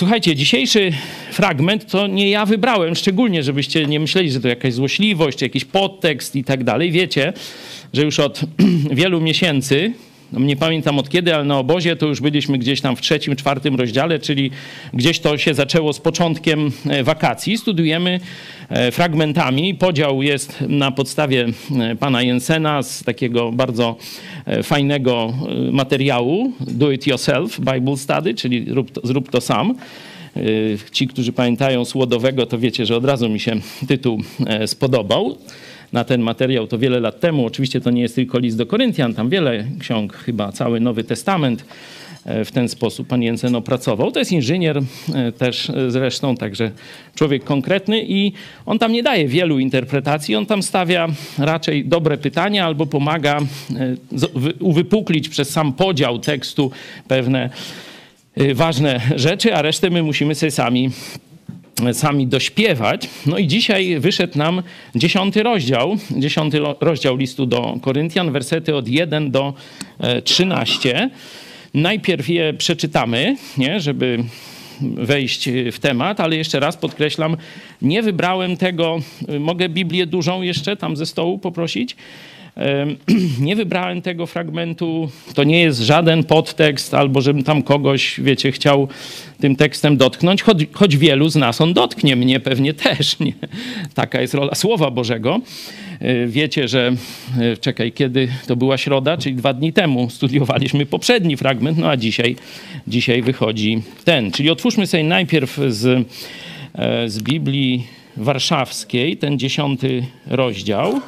Słuchajcie, dzisiejszy fragment to nie ja wybrałem, szczególnie, żebyście nie myśleli, że to jakaś złośliwość, jakiś podtekst i tak dalej. Wiecie, że już od wielu miesięcy no nie pamiętam od kiedy, ale na obozie to już byliśmy gdzieś tam w trzecim, czwartym rozdziale, czyli gdzieś to się zaczęło z początkiem e, wakacji. Studujemy e, fragmentami. Podział jest na podstawie e, pana Jensena z takiego bardzo fajnego materiału Do It Yourself Bible Study, czyli zrób to, zrób to sam. Ci, którzy pamiętają Słodowego, to wiecie, że od razu mi się tytuł spodobał na ten materiał to wiele lat temu. Oczywiście to nie jest tylko list do Koryntian, tam wiele ksiąg, chyba cały Nowy Testament e, w ten sposób pan Jensen opracował. To jest inżynier e, też e, zresztą, także człowiek konkretny i on tam nie daje wielu interpretacji, on tam stawia raczej dobre pytania albo pomaga uwypuklić przez sam podział tekstu pewne ważne rzeczy, a resztę my musimy sobie sami sami dośpiewać. No i dzisiaj wyszedł nam dziesiąty rozdział, dziesiąty rozdział listu do Koryntian, wersety od 1 do 13. Najpierw je przeczytamy, nie, żeby wejść w temat, ale jeszcze raz podkreślam, nie wybrałem tego, mogę Biblię dużą jeszcze tam ze stołu poprosić? Nie wybrałem tego fragmentu, to nie jest żaden podtekst, albo żebym tam kogoś, wiecie, chciał tym tekstem dotknąć, choć, choć wielu z nas on dotknie, mnie pewnie też. Nie? Taka jest rola Słowa Bożego. E, wiecie, że e, czekaj, kiedy to była środa, czyli dwa dni temu studiowaliśmy poprzedni fragment, no a dzisiaj, dzisiaj wychodzi ten. Czyli otwórzmy sobie najpierw z, e, z Biblii Warszawskiej, ten dziesiąty rozdział.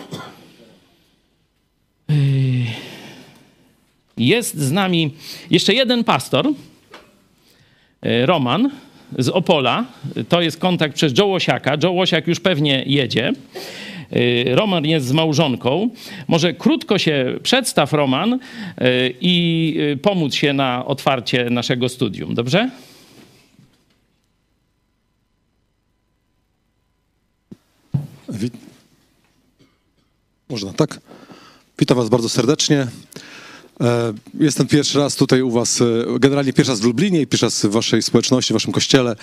Jest z nami jeszcze jeden pastor, e, Roman z Opola. To jest kontakt przez Joe Łosiaka. Joe Łosiak już pewnie jedzie. E, Roman jest z małżonką. Może krótko się przedstaw, Roman, i pomóc się na otwarcie naszego studium. Dobrze? Można, tak? Witam Was bardzo serdecznie. E, jestem pierwszy raz tutaj u Was, e, generalnie pierwszy raz w Lublinie i pierwszy raz w Waszej społeczności, w Waszym kościele.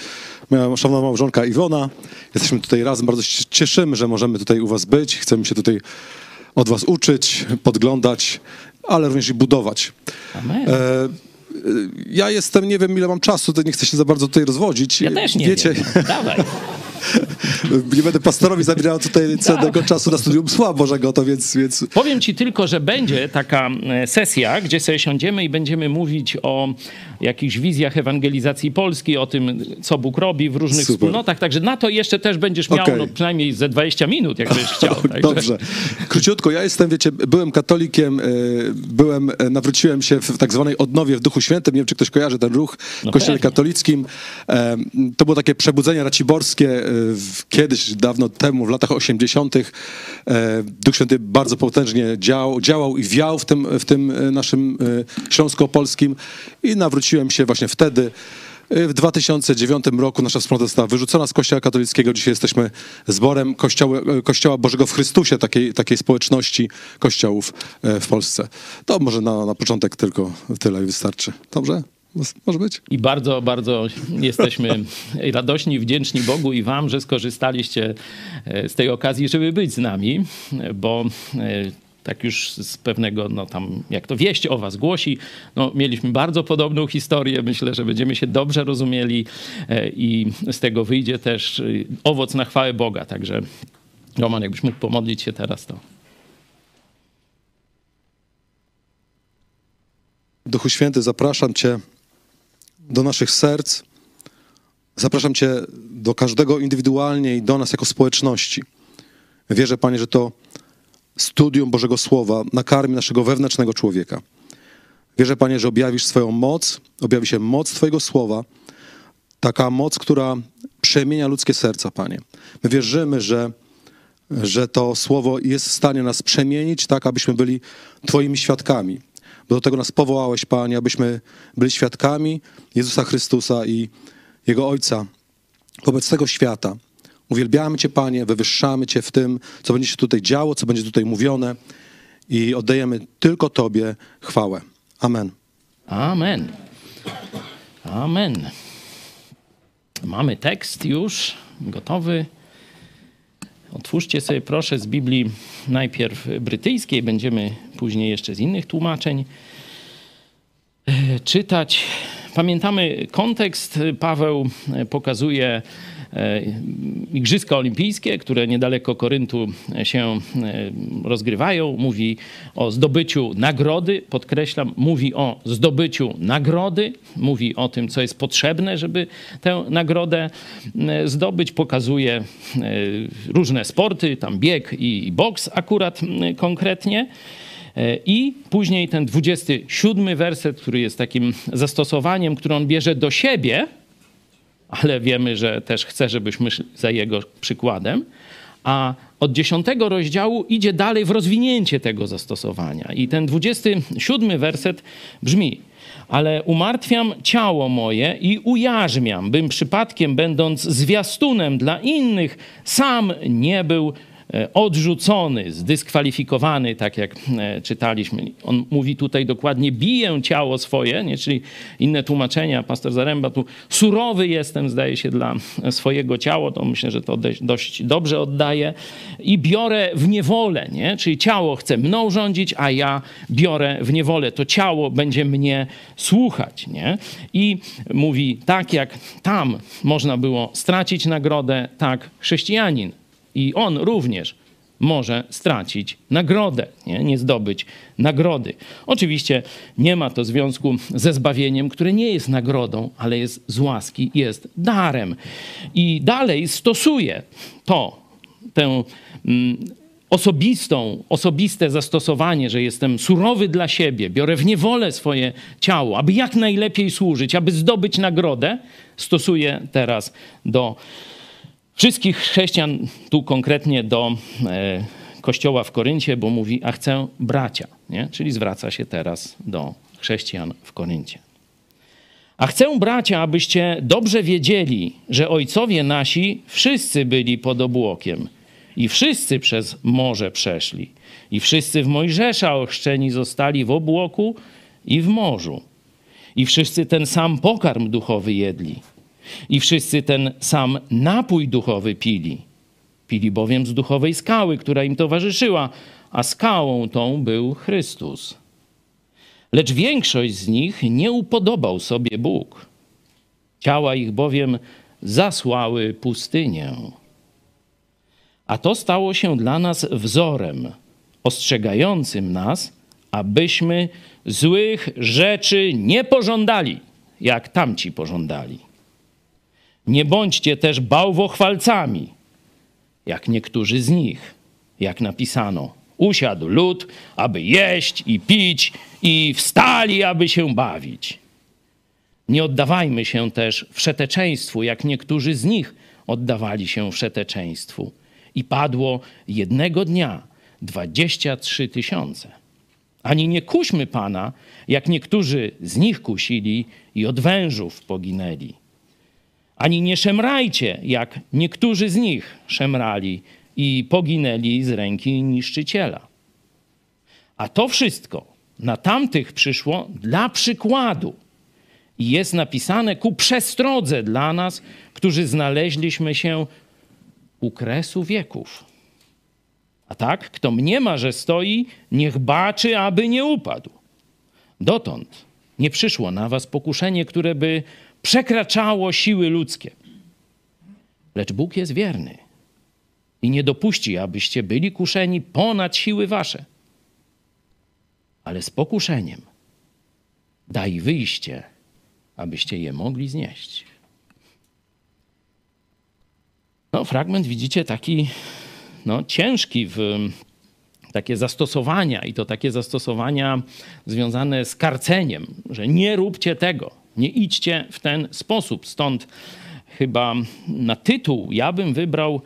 Moja szanowna małżonka Iwona. Jesteśmy tutaj razem, bardzo się cieszymy, że możemy tutaj u Was być. Chcemy się tutaj od Was uczyć, podglądać, ale również i budować. Amen. E, ja jestem, nie wiem ile mam czasu, to nie chcę się za bardzo tutaj rozwodzić. Ja też nie Wiecie, wiem. Dawaj. nie będę pastorowi zabierał tutaj cennego czasu na studium Słowa Bożego, to więc, więc... Powiem ci tylko, że będzie taka e, sesja, gdzie sobie siądziemy i będziemy mówić o jakichś wizjach ewangelizacji Polski, o tym, co Bóg robi w różnych Super. wspólnotach, także na to jeszcze też będziesz miał okay. no, przynajmniej ze 20 minut, jak będziesz chciał. Także. Dobrze. Króciutko, ja jestem, wiecie, byłem katolikiem, e, byłem, e, nawróciłem się w tak zwanej odnowie w Duchu Świętym, nie wiem, czy ktoś kojarzy ten ruch w no kościele pewnie. katolickim. To było takie przebudzenie raciborskie, kiedyś, dawno temu, w latach 80. E, Duch Święty bardzo potężnie działał, działał i wiał w tym, w tym e, naszym e, śląsko-polskim i nawróciłem się właśnie wtedy. W 2009 roku nasza wspólnota została wyrzucona z Kościoła katolickiego. Dzisiaj jesteśmy zborem Kościoła, Kościoła Bożego w Chrystusie, takiej, takiej społeczności kościołów w Polsce. To może na, na początek tylko tyle i wystarczy. Dobrze? Może być. I bardzo, bardzo jesteśmy radośni, wdzięczni Bogu i Wam, że skorzystaliście e, z tej okazji, żeby być z nami, bo e, tak już z pewnego, no tam, jak to wieść o was głosi, no mieliśmy bardzo podobną historię, myślę, że będziemy się dobrze rozumieli e, i z tego wyjdzie też owoc na chwałę Boga, także Roman, jakbyś mógł pomodlić się teraz, to... Duchu Święty, zapraszam Cię do naszych serc. Zapraszam Cię do każdego indywidualnie i do nas jako społeczności. Wierzę, Panie, że to studium Bożego Słowa nakarmi naszego wewnętrznego człowieka. Wierzę, Panie, że objawisz swoją moc, objawi się moc Twojego Słowa, taka moc, która przemienia ludzkie serca, Panie. My wierzymy, że, że to Słowo jest w stanie nas przemienić tak, abyśmy byli Twoimi świadkami bo do tego nas powołałeś, Panie, abyśmy byli świadkami Jezusa Chrystusa i Jego Ojca wobec tego świata. Uwielbiamy Cię, Panie, wywyższamy Cię w tym, co będzie się tutaj działo, co będzie tutaj mówione i oddajemy tylko Tobie chwałę. Amen. Amen. Amen. Mamy tekst już gotowy. Otwórzcie sobie proszę z Biblii najpierw brytyjskiej, będziemy później jeszcze z innych tłumaczeń e, czytać. Pamiętamy kontekst. Paweł pokazuje E, Igrzyska Olimpijskie, które niedaleko Koryntu się e, rozgrywają. Mówi o zdobyciu nagrody, podkreślam, mówi o zdobyciu nagrody, mówi o tym, co jest potrzebne, żeby tę nagrodę e, zdobyć. Pokazuje różne sporty, tam bieg i boks akurat konkretnie. I później ten 27 werset, który jest takim zastosowaniem, który on bierze do siebie, ale wiemy, że też chce, żebyśmy szli za jego przykładem. A od dziesiątego rozdziału idzie dalej w rozwinięcie tego zastosowania. I ten 27 werset brzmi: Ale umartwiam ciało moje i ujarzmiam, bym przypadkiem, będąc zwiastunem dla innych, sam nie był E, odrzucony, zdyskwalifikowany, tak jak e, czytaliśmy. On mówi tutaj dokładnie, biję ciało swoje, nie? czyli inne tłumaczenia, pastor Zaręba tu, surowy jestem, zdaje się, dla swojego ciała, to myślę, że to dość dobrze oddaje i biorę w niewolę, nie? czyli ciało chce mną rządzić, a ja biorę w niewolę, to ciało będzie mnie słuchać. Nie? I mówi, tak jak tam można było stracić nagrodę, tak chrześcijanin i on również może stracić nagrodę, nie? nie zdobyć nagrody. Oczywiście nie ma to związku ze zbawieniem, które nie jest nagrodą, ale jest z łaski, jest darem. I dalej stosuje to, tę mm, osobistą, osobiste zastosowanie, że jestem surowy dla siebie, biorę w niewolę swoje ciało, aby jak najlepiej służyć, aby zdobyć nagrodę, stosuje teraz do wszystkich chrześcijan, tu konkretnie do e, kościoła w Koryncie, bo mówi, a chcę bracia, nie? czyli zwraca się teraz do chrześcijan w Koryncie. A chcę, bracia, abyście dobrze wiedzieli, że ojcowie nasi wszyscy byli pod obłokiem i wszyscy przez morze przeszli. I wszyscy w Mojżesza ochrzczeni zostali w obłoku i w morzu. I wszyscy ten sam pokarm duchowy jedli i wszyscy ten sam napój duchowy pili. Pili bowiem z duchowej skały, która im towarzyszyła, a skałą tą był Chrystus. Lecz większość z nich nie upodobał sobie Bóg. Ciała ich bowiem zasłały pustynię. A to stało się dla nas wzorem, ostrzegającym nas, abyśmy złych rzeczy nie pożądali, jak tamci pożądali. Nie bądźcie też bałwochwalcami, jak niektórzy z nich, jak napisano. Usiadł lud, aby jeść i pić, i wstali, aby się bawić. Nie oddawajmy się też wszeteczeństwu, jak niektórzy z nich oddawali się wszeteczeństwu. I padło jednego dnia dwadzieścia trzy tysiące. Ani nie kuśmy Pana, jak niektórzy z nich kusili i od wężów poginęli ani nie szemrajcie, jak niektórzy z nich szemrali i poginęli z ręki niszczyciela. A to wszystko na tamtych przyszło dla przykładu i jest napisane ku przestrodze dla nas, którzy znaleźliśmy się u kresu wieków. A tak, kto mniema, że stoi, niech baczy, aby nie upadł. Dotąd nie przyszło na was pokuszenie, które by przekraczało siły ludzkie. Lecz Bóg jest wierny i nie dopuści, abyście byli kuszeni ponad siły wasze. Ale z pokuszeniem daj wyjście, abyście je mogli znieść. No, fragment widzicie taki no, ciężki w takie zastosowania i to takie zastosowania związane z karceniem, że nie róbcie tego. Nie idźcie w ten sposób. Stąd chyba na tytuł ja bym wybrał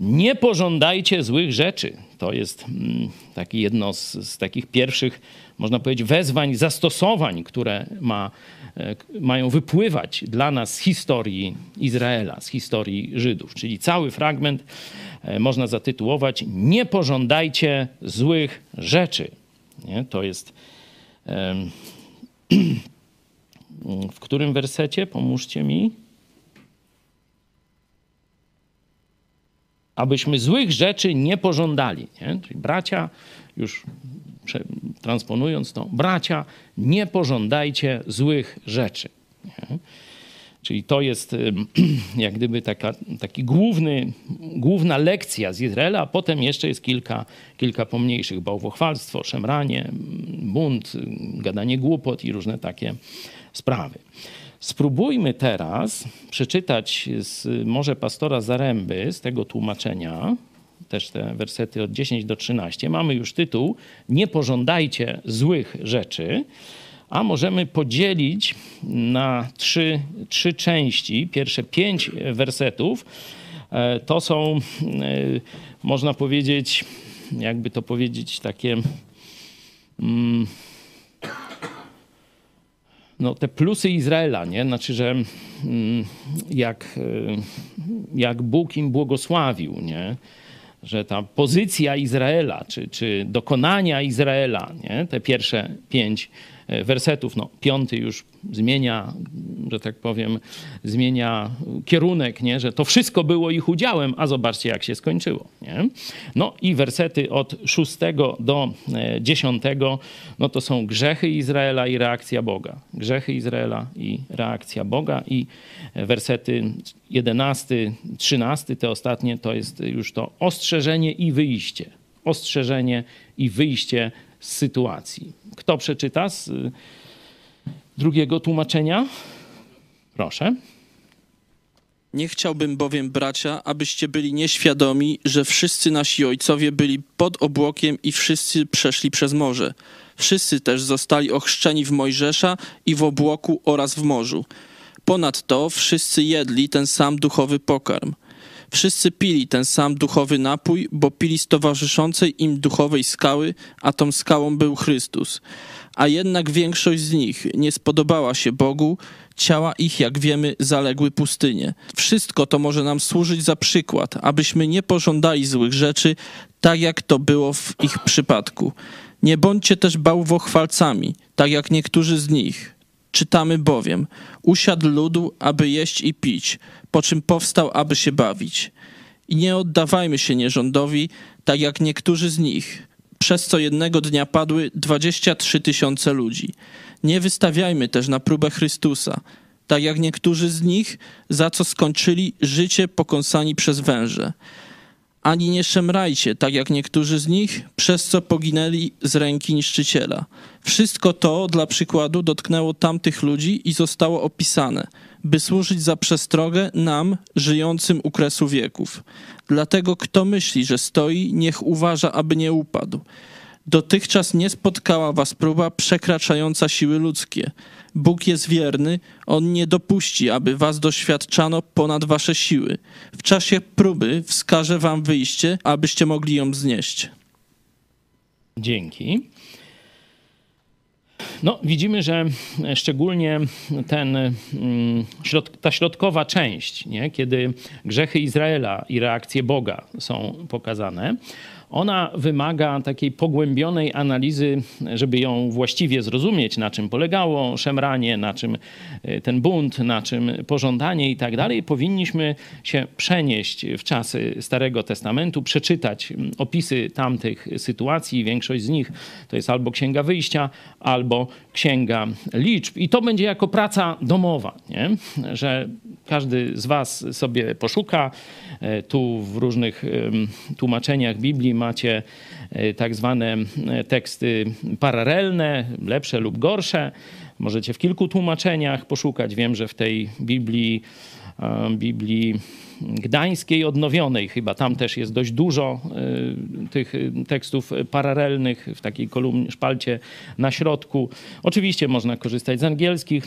Nie pożądajcie złych rzeczy. To jest mm, taki jedno z, z takich pierwszych, można powiedzieć, wezwań, zastosowań, które ma, e, mają wypływać dla nas z historii Izraela, z historii Żydów. Czyli cały fragment e, można zatytułować Nie pożądajcie złych rzeczy. Nie? To jest. Um, W którym wersecie? Pomóżcie mi. abyśmy złych rzeczy nie pożądali. Nie? Czyli bracia, już transponując to, bracia, nie pożądajcie złych rzeczy. Nie? Czyli to jest jak gdyby taka, taki główny, główna lekcja z Izraela, a potem jeszcze jest kilka, kilka pomniejszych. Bałwochwalstwo, szemranie, bunt, gadanie głupot i różne takie sprawy. Spróbujmy teraz przeczytać z może pastora Zaręby, z tego tłumaczenia, też te wersety od 10 do 13. Mamy już tytuł Nie pożądajcie złych rzeczy a możemy podzielić na trzy, trzy części. Pierwsze pięć wersetów e, to są, e, można powiedzieć, jakby to powiedzieć, takie. Mm, no, te plusy Izraela, nie? Znaczy, że mm, jak, e, jak Bóg im błogosławił, nie? że ta pozycja Izraela, czy, czy dokonania Izraela, nie? te pierwsze pięć wersetów. No, piąty już zmienia, że tak powiem, zmienia kierunek, nie? że to wszystko było ich udziałem, a zobaczcie, jak się skończyło. Nie? No i wersety od szóstego do e, dziesiątego, no to są grzechy Izraela i reakcja Boga. Grzechy Izraela i reakcja Boga i wersety jedenasty, trzynasty, te ostatnie, to jest już to ostrzeżenie i wyjście. Ostrzeżenie i wyjście sytuacji. Kto przeczyta z y, drugiego tłumaczenia? Proszę. Nie chciałbym bowiem, bracia, abyście byli nieświadomi, że wszyscy nasi ojcowie byli pod obłokiem i wszyscy przeszli przez morze. Wszyscy też zostali ochrzczeni w Mojżesza i w obłoku oraz w morzu. Ponadto wszyscy jedli ten sam duchowy pokarm – Wszyscy pili ten sam duchowy napój, bo pili z towarzyszącej im duchowej skały, a tą skałą był Chrystus. A jednak większość z nich nie spodobała się Bogu, ciała ich, jak wiemy, zaległy pustynię. Wszystko to może nam służyć za przykład, abyśmy nie pożądali złych rzeczy, tak jak to było w ich przypadku. Nie bądźcie też bałwochwalcami, tak jak niektórzy z nich. Czytamy bowiem: Usiadł ludu, aby jeść i pić, po czym powstał, aby się bawić. I nie oddawajmy się nierządowi, tak jak niektórzy z nich, przez co jednego dnia padły 23 tysiące ludzi. Nie wystawiajmy też na próbę Chrystusa, tak jak niektórzy z nich, za co skończyli życie pokąsani przez węże ani nie szemrajcie, tak jak niektórzy z nich, przez co poginęli z ręki niszczyciela. Wszystko to, dla przykładu, dotknęło tamtych ludzi i zostało opisane, by służyć za przestrogę nam, żyjącym u kresu wieków. Dlatego kto myśli, że stoi, niech uważa, aby nie upadł. Dotychczas nie spotkała was próba przekraczająca siły ludzkie. Bóg jest wierny, On nie dopuści, aby was doświadczano ponad wasze siły. W czasie próby wskaże wam wyjście, abyście mogli ją znieść. Dzięki. No, widzimy, że szczególnie ten, mm, ta środkowa część, nie? kiedy grzechy Izraela i reakcje Boga są pokazane, ona wymaga takiej pogłębionej analizy, żeby ją właściwie zrozumieć, na czym polegało szemranie, na czym e, ten bunt, na czym pożądanie i tak dalej. Powinniśmy się przenieść w czasy Starego Testamentu, przeczytać opisy tamtych sytuacji. Większość z nich to jest albo Księga Wyjścia, albo Księga Liczb. I to będzie jako praca domowa, nie? że każdy z Was sobie poszuka. E, tu w różnych tłumaczeniach Biblii macie e, tak zwane e, teksty paralelne, lepsze lub gorsze. Możecie w kilku tłumaczeniach poszukać. Wiem, że w tej Biblii, Biblii Gdańskiej Odnowionej, chyba tam też jest dość dużo tych tekstów paralelnych w takiej kolumnie, szpalcie na środku. Oczywiście można korzystać z angielskich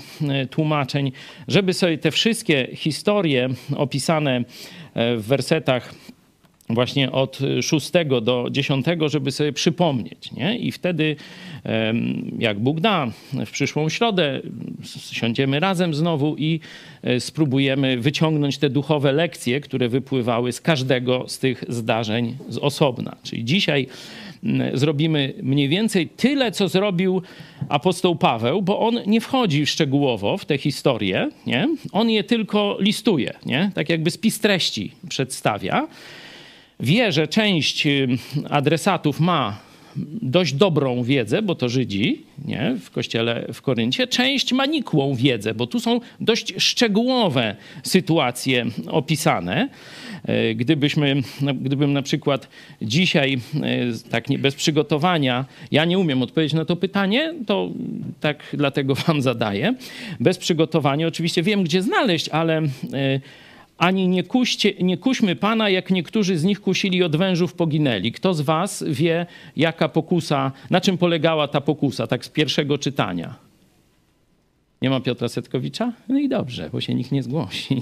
tłumaczeń, żeby sobie te wszystkie historie opisane w wersetach właśnie od 6 do 10, żeby sobie przypomnieć. Nie? I wtedy, jak Bóg da, w przyszłą środę siądziemy razem znowu i e, spróbujemy wyciągnąć te duchowe lekcje, które wypływały z każdego z tych zdarzeń z osobna. Czyli dzisiaj zrobimy mniej więcej tyle, co zrobił apostoł Paweł, bo on nie wchodzi szczegółowo w te historie, nie? on je tylko listuje, nie? tak jakby spis treści przedstawia. Wie, że część y, adresatów ma dość dobrą wiedzę, bo to Żydzi nie? w kościele w Koryncie, część ma nikłą wiedzę, bo tu są dość szczegółowe sytuacje opisane. E, gdybyśmy, no, gdybym na przykład dzisiaj, e, tak nie, bez przygotowania, ja nie umiem odpowiedzieć na to pytanie, to tak dlatego wam zadaję. Bez przygotowania oczywiście wiem, gdzie znaleźć, ale e, ani nie, kuście, nie kuśmy Pana, jak niektórzy z nich kusili od wężów poginęli. Kto z was wie, jaka pokusa, na czym polegała ta pokusa, tak z pierwszego czytania? Nie ma Piotra Setkowicza? No i dobrze, bo się nikt nie zgłosi.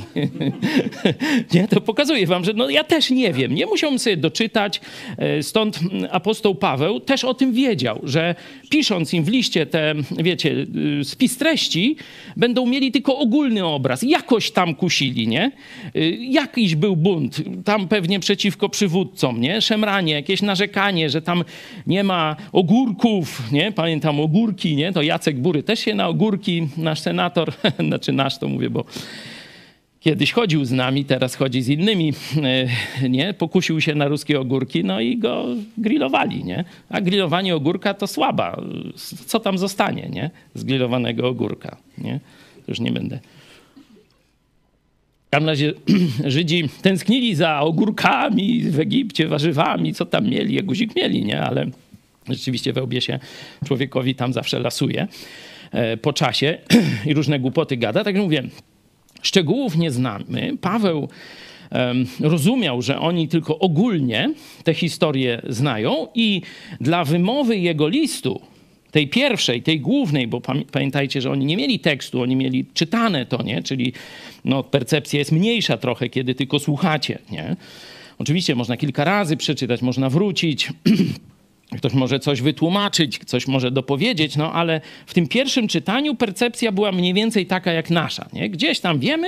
nie, to pokazuje wam, że no ja też nie wiem. Nie musiałbym sobie doczytać. E, stąd apostoł Paweł też o tym wiedział, że pisząc im w liście te, wiecie, y, spis treści, będą mieli tylko ogólny obraz. Jakoś tam kusili, nie? Y, jakiś był bunt, tam pewnie przeciwko przywódcom, nie? Szemranie, jakieś narzekanie, że tam nie ma ogórków, nie? Pamiętam ogórki, nie? To Jacek Bury też się na ogórki nasz senator, znaczy nasz to mówię, bo kiedyś chodził z nami, teraz chodzi z innymi, e, nie? Pokusił się na ruskie ogórki, no i go grillowali, nie? A grillowanie ogórka to słaba. Co tam zostanie, nie? Z grillowanego ogórka, nie? Już nie będę. W każdym razie Żydzi tęsknili za ogórkami w Egipcie, warzywami, co tam mieli, jak guzik mieli, nie? Ale rzeczywiście we łbie się człowiekowi tam zawsze lasuje. E, po czasie i różne głupoty gada. Tak mówię, szczegółów nie znamy. Paweł rozumiał, że oni tylko ogólnie te historie znają i dla wymowy jego listu, tej pierwszej, tej głównej, bo pamiętajcie, że oni nie mieli tekstu, oni mieli czytane to, nie? Czyli no, percepcja jest mniejsza trochę, kiedy tylko słuchacie, nie? Oczywiście można kilka razy przeczytać, można wrócić. Ktoś może coś wytłumaczyć, coś może dopowiedzieć, no ale w tym pierwszym czytaniu percepcja była mniej więcej taka jak nasza. Nie? Gdzieś tam wiemy,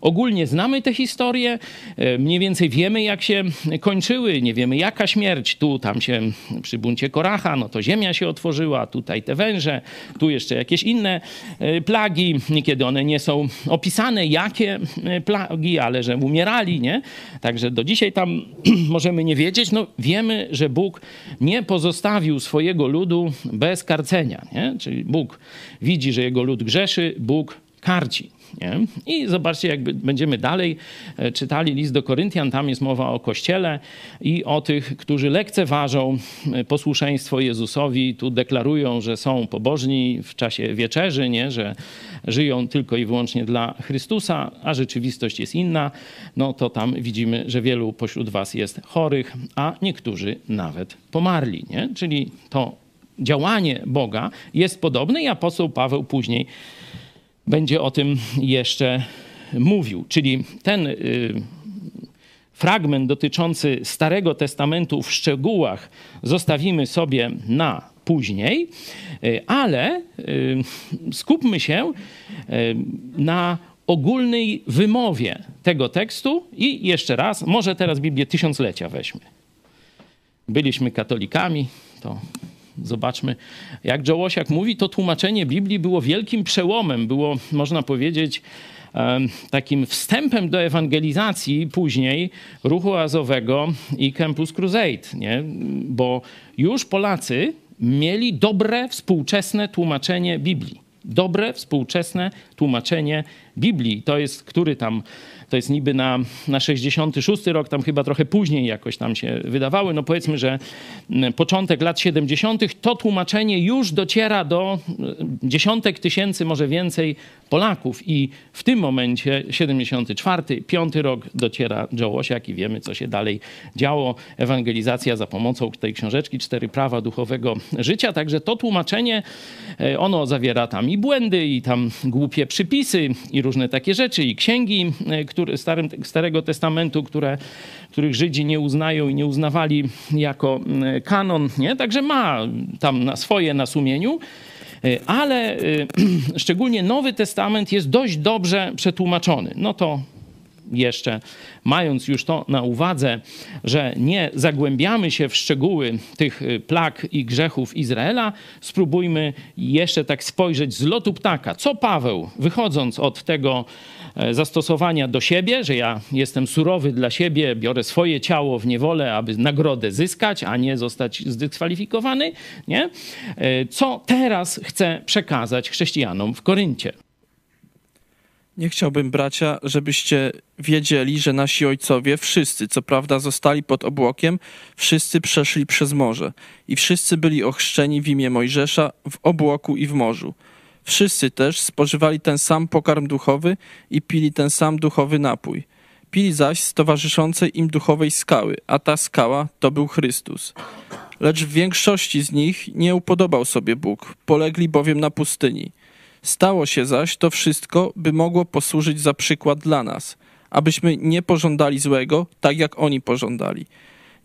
ogólnie znamy te historie, e, mniej więcej wiemy, jak się kończyły, nie wiemy jaka śmierć. Tu, tam się przy buncie Koracha, no to ziemia się otworzyła, tutaj te węże, tu jeszcze jakieś inne e, plagi. Niekiedy one nie są opisane, jakie e, plagi, ale że umierali, nie? Także do dzisiaj tam możemy nie wiedzieć. No wiemy, że Bóg nie pozwolił pozostawił swojego ludu bez karcenia. Nie? Czyli Bóg widzi, że jego lud grzeszy, Bóg karci. Nie? I zobaczcie, jak będziemy dalej e, czytali list do Koryntian, tam jest mowa o Kościele i o tych, którzy lekceważą e, posłuszeństwo Jezusowi, tu deklarują, że są pobożni w czasie wieczerzy, nie? że żyją tylko i wyłącznie dla Chrystusa, a rzeczywistość jest inna, no to tam widzimy, że wielu pośród was jest chorych, a niektórzy nawet pomarli. Nie? Czyli to działanie Boga jest podobne i apostoł Paweł później będzie o tym jeszcze mówił. Czyli ten y, fragment dotyczący Starego Testamentu w szczegółach zostawimy sobie na później, y, ale y, skupmy się na ogólnej wymowie tego tekstu i jeszcze raz, może teraz Biblię tysiąclecia weźmy. Byliśmy katolikami, to Zobaczmy, jak Joe Osiak mówi, to tłumaczenie Biblii było wielkim przełomem, było, można powiedzieć, takim wstępem do ewangelizacji później ruchu azowego i Campus Crusade, nie? bo już Polacy mieli dobre, współczesne tłumaczenie Biblii. Dobre, współczesne tłumaczenie Biblii. To jest, który tam to jest niby na, na 66 rok, tam chyba trochę później jakoś tam się wydawały. No powiedzmy, że początek lat 70. to tłumaczenie już dociera do dziesiątek tysięcy, może więcej Polaków. I w tym momencie 74, 5 rok dociera Joe Osiak i wiemy, co się dalej działo. Ewangelizacja za pomocą tej książeczki Cztery prawa duchowego życia. Także to tłumaczenie, e, ono zawiera tam i błędy, i tam głupie przypisy, i różne takie rzeczy, i księgi, e, który, Starym, Starego Testamentu, które, których Żydzi nie uznają i nie uznawali jako mm, kanon. Nie? Także ma tam na swoje na sumieniu. E, ale e, szczególnie Nowy Testament jest dość dobrze przetłumaczony. No to jeszcze, mając już to na uwadze, że nie zagłębiamy się w szczegóły tych y, plag i grzechów Izraela, spróbujmy jeszcze tak spojrzeć z lotu ptaka. Co Paweł, wychodząc od tego e, zastosowania do siebie, że ja jestem surowy dla siebie, biorę swoje ciało w niewolę, aby nagrodę zyskać, a nie zostać zdyskwalifikowany, nie? E, co teraz chce przekazać chrześcijanom w Koryncie? Nie chciałbym, bracia, żebyście wiedzieli, że nasi ojcowie, wszyscy, co prawda zostali pod obłokiem, wszyscy przeszli przez morze i wszyscy byli ochrzczeni w imię Mojżesza w obłoku i w morzu. Wszyscy też spożywali ten sam pokarm duchowy i pili ten sam duchowy napój. Pili zaś z towarzyszącej im duchowej skały, a ta skała to był Chrystus. Lecz w większości z nich nie upodobał sobie Bóg, polegli bowiem na pustyni. Stało się zaś to wszystko, by mogło posłużyć za przykład dla nas, abyśmy nie pożądali złego, tak jak oni pożądali.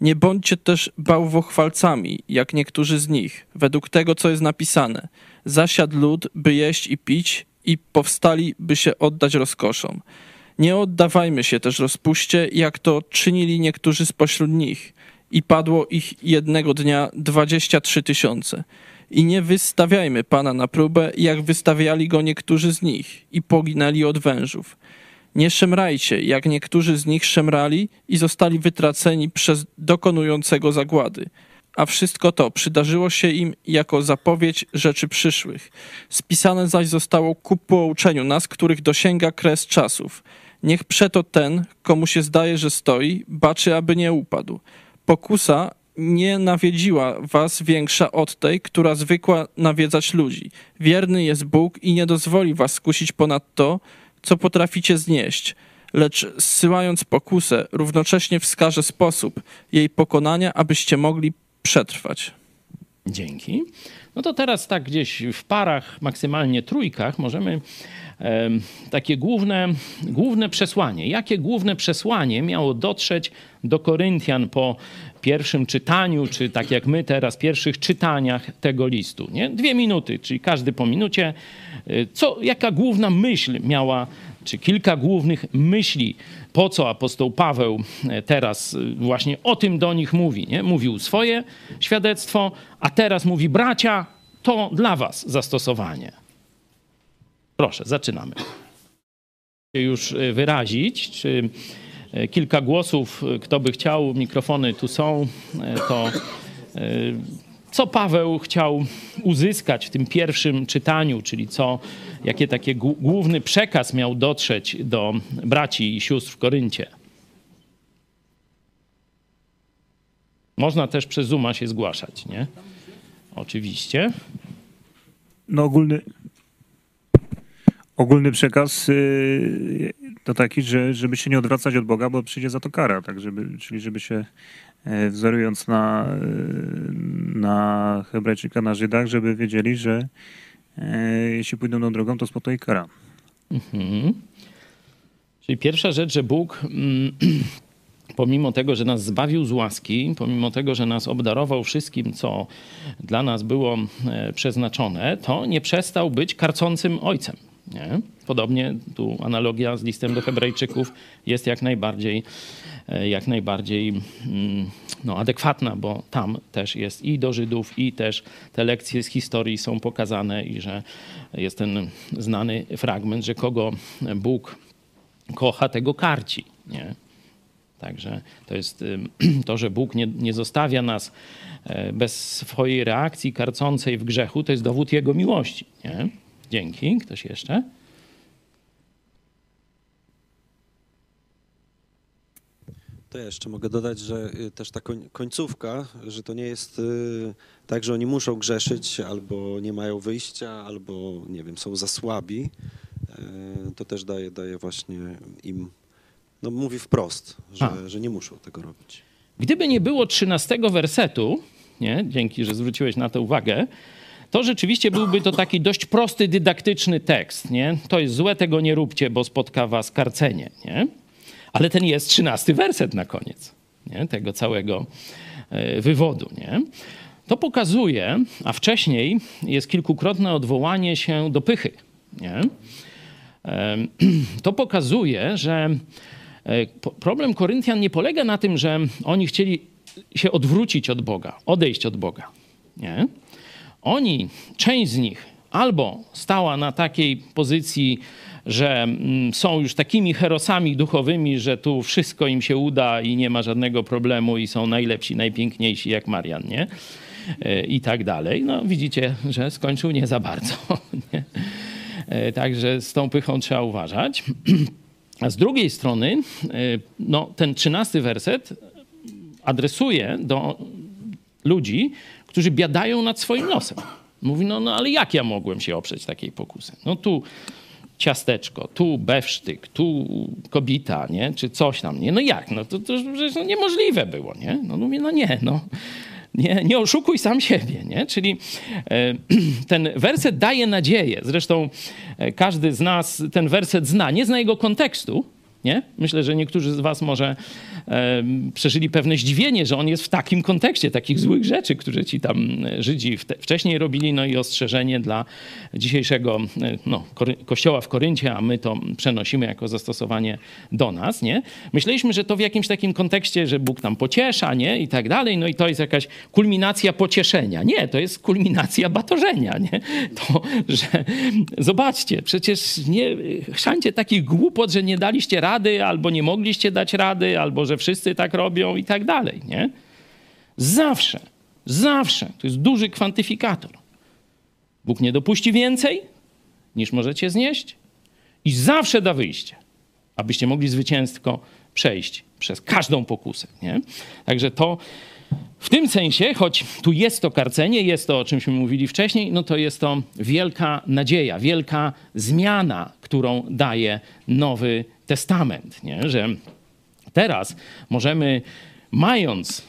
Nie bądźcie też bałwochwalcami, jak niektórzy z nich, według tego, co jest napisane. Zasiadł lud, by jeść i pić, i powstali, by się oddać rozkoszom. Nie oddawajmy się też rozpuście, jak to czynili niektórzy spośród nich, i padło ich jednego dnia dwadzieścia trzy tysiące. I nie wystawiajmy Pana na próbę, jak wystawiali go niektórzy z nich i poginęli od wężów. Nie szemrajcie, jak niektórzy z nich szemrali i zostali wytraceni przez dokonującego zagłady. A wszystko to przydarzyło się im jako zapowiedź rzeczy przyszłych. Spisane zaś zostało ku pouczeniu nas, których dosięga kres czasów. Niech przeto ten, komu się zdaje, że stoi, baczy, aby nie upadł. Pokusa nie nawiedziła was większa od tej, która zwykła nawiedzać ludzi. Wierny jest Bóg i nie dozwoli was skusić ponad to, co potraficie znieść, lecz zsyłając pokusę, równocześnie wskaże sposób jej pokonania, abyście mogli przetrwać. Dzięki. No to teraz tak gdzieś w parach, maksymalnie trójkach możemy takie główne, główne przesłanie. Jakie główne przesłanie miało dotrzeć do Koryntian po pierwszym czytaniu, czy tak jak my teraz, pierwszych czytaniach tego listu? Nie? Dwie minuty, czyli każdy po minucie. E, co, jaka główna myśl miała, czy kilka głównych myśli, po co apostoł Paweł e, teraz e, właśnie o tym do nich mówi? Nie? Mówił swoje świadectwo, a teraz mówi bracia, to dla was zastosowanie. Proszę, zaczynamy. Już y, wyrazić, czy kilka głosów, kto by chciał, mikrofony tu są, to co Paweł chciał uzyskać w tym pierwszym czytaniu, czyli co, jakie takie główny przekaz miał dotrzeć do braci i sióstr w Koryncie. Można też przez Zuma się zgłaszać, nie? Oczywiście. No ogólny, ogólny przekaz y, to taki, że żeby się nie odwracać od Boga, bo przyjdzie za to kara, tak żeby, czyli żeby się wzorując na, e, na Hebrajczyka, na Żydach, żeby wiedzieli, że e, jeśli pójdą tą drogą, to spotka ich kara. Mhm. Czyli pierwsza rzecz, że Bóg mm, pomimo tego, że nas zbawił z łaski, pomimo tego, że nas obdarował wszystkim, co dla nas było przeznaczone, to nie przestał być karcącym ojcem. Nie? Podobnie tu analogia z listem do Hebrajczyków jest jak najbardziej, e, jak najbardziej mm, no, adekwatna, bo tam też jest i do Żydów, i też te lekcje z historii są pokazane, i że jest ten znany fragment, że kogo Bóg kocha, tego karci. Nie? Także to jest to, że Bóg nie, nie zostawia nas e, bez swojej reakcji karcącej w grzechu, to jest dowód Jego miłości. Nie? Dzięki. Ktoś jeszcze? To ja jeszcze mogę dodać, że y, też ta końcówka, że to nie jest y, tak, że oni muszą grzeszyć, albo nie mają wyjścia, albo nie wiem, są za słabi. Y, to też daje, daje właśnie im, no mówi wprost, że, że nie muszą tego robić. Gdyby nie było trzynastego wersetu, nie, dzięki, że zwróciłeś na to uwagę, to rzeczywiście byłby to taki dość prosty, dydaktyczny tekst. Nie? To jest złe, tego nie róbcie, bo spotka was karcenie. Nie? Ale ten jest trzynasty werset na koniec nie? tego całego e, wywodu. Nie? To pokazuje, a wcześniej jest kilkukrotne odwołanie się do pychy. Nie? To pokazuje, że E, problem Koryntian nie polega na tym, że oni chcieli się odwrócić od Boga, odejść od Boga. Nie. Oni, część z nich, albo stała na takiej pozycji, że mm, są już takimi herosami duchowymi, że tu wszystko im się uda i nie ma żadnego problemu i są najlepsi, najpiękniejsi jak Marian, nie? E, I tak dalej. No widzicie, że skończył nie za bardzo. Nie? E, także z tą pychą trzeba uważać. A z drugiej strony, e, no, ten trzynasty werset adresuje do ludzi, którzy biadają nad swoim losem. Mówi, no, no ale jak ja mogłem się oprzeć takiej pokusy? No tu ciasteczko, tu bewsztyk, tu kobita, nie? Czy coś tam, nie? No jak? No to, to przecież no niemożliwe było, nie? No mówię, no nie, no. Nie, nie oszukuj sam siebie, nie? Czyli e, ten werset daje nadzieję. Zresztą e, każdy z nas ten werset zna. Nie zna jego kontekstu, nie? Myślę, że niektórzy z was może e, przeżyli pewne zdziwienie, że on jest w takim kontekście, takich złych rzeczy, które ci tam e, Żydzi wcześniej robili, no i ostrzeżenie dla dzisiejszego e, no, kościoła w Koryncie, a my to przenosimy jako zastosowanie do nas, nie? Myśleliśmy, że to w jakimś takim kontekście, że Bóg nam pociesza, nie? I tak dalej, no i to jest jakaś kulminacja pocieszenia. Nie, to jest kulminacja batorzenia, nie? To, że zobaczcie, przecież nie chrzancie takich głupot, że nie daliście rady, albo nie mogliście dać rady, albo że wszyscy tak robią i tak dalej, nie? Zawsze, zawsze, to jest duży kwantyfikator. Bóg nie dopuści więcej, niż możecie znieść i zawsze da wyjście, abyście mogli zwycięsko przejść przez każdą pokusę, nie? Także to w tym sensie, choć tu jest to karcenie, jest to, o czymśmy mówili wcześniej, no to jest to wielka nadzieja, wielka zmiana, którą daje Nowy Testament, nie? że teraz możemy, mając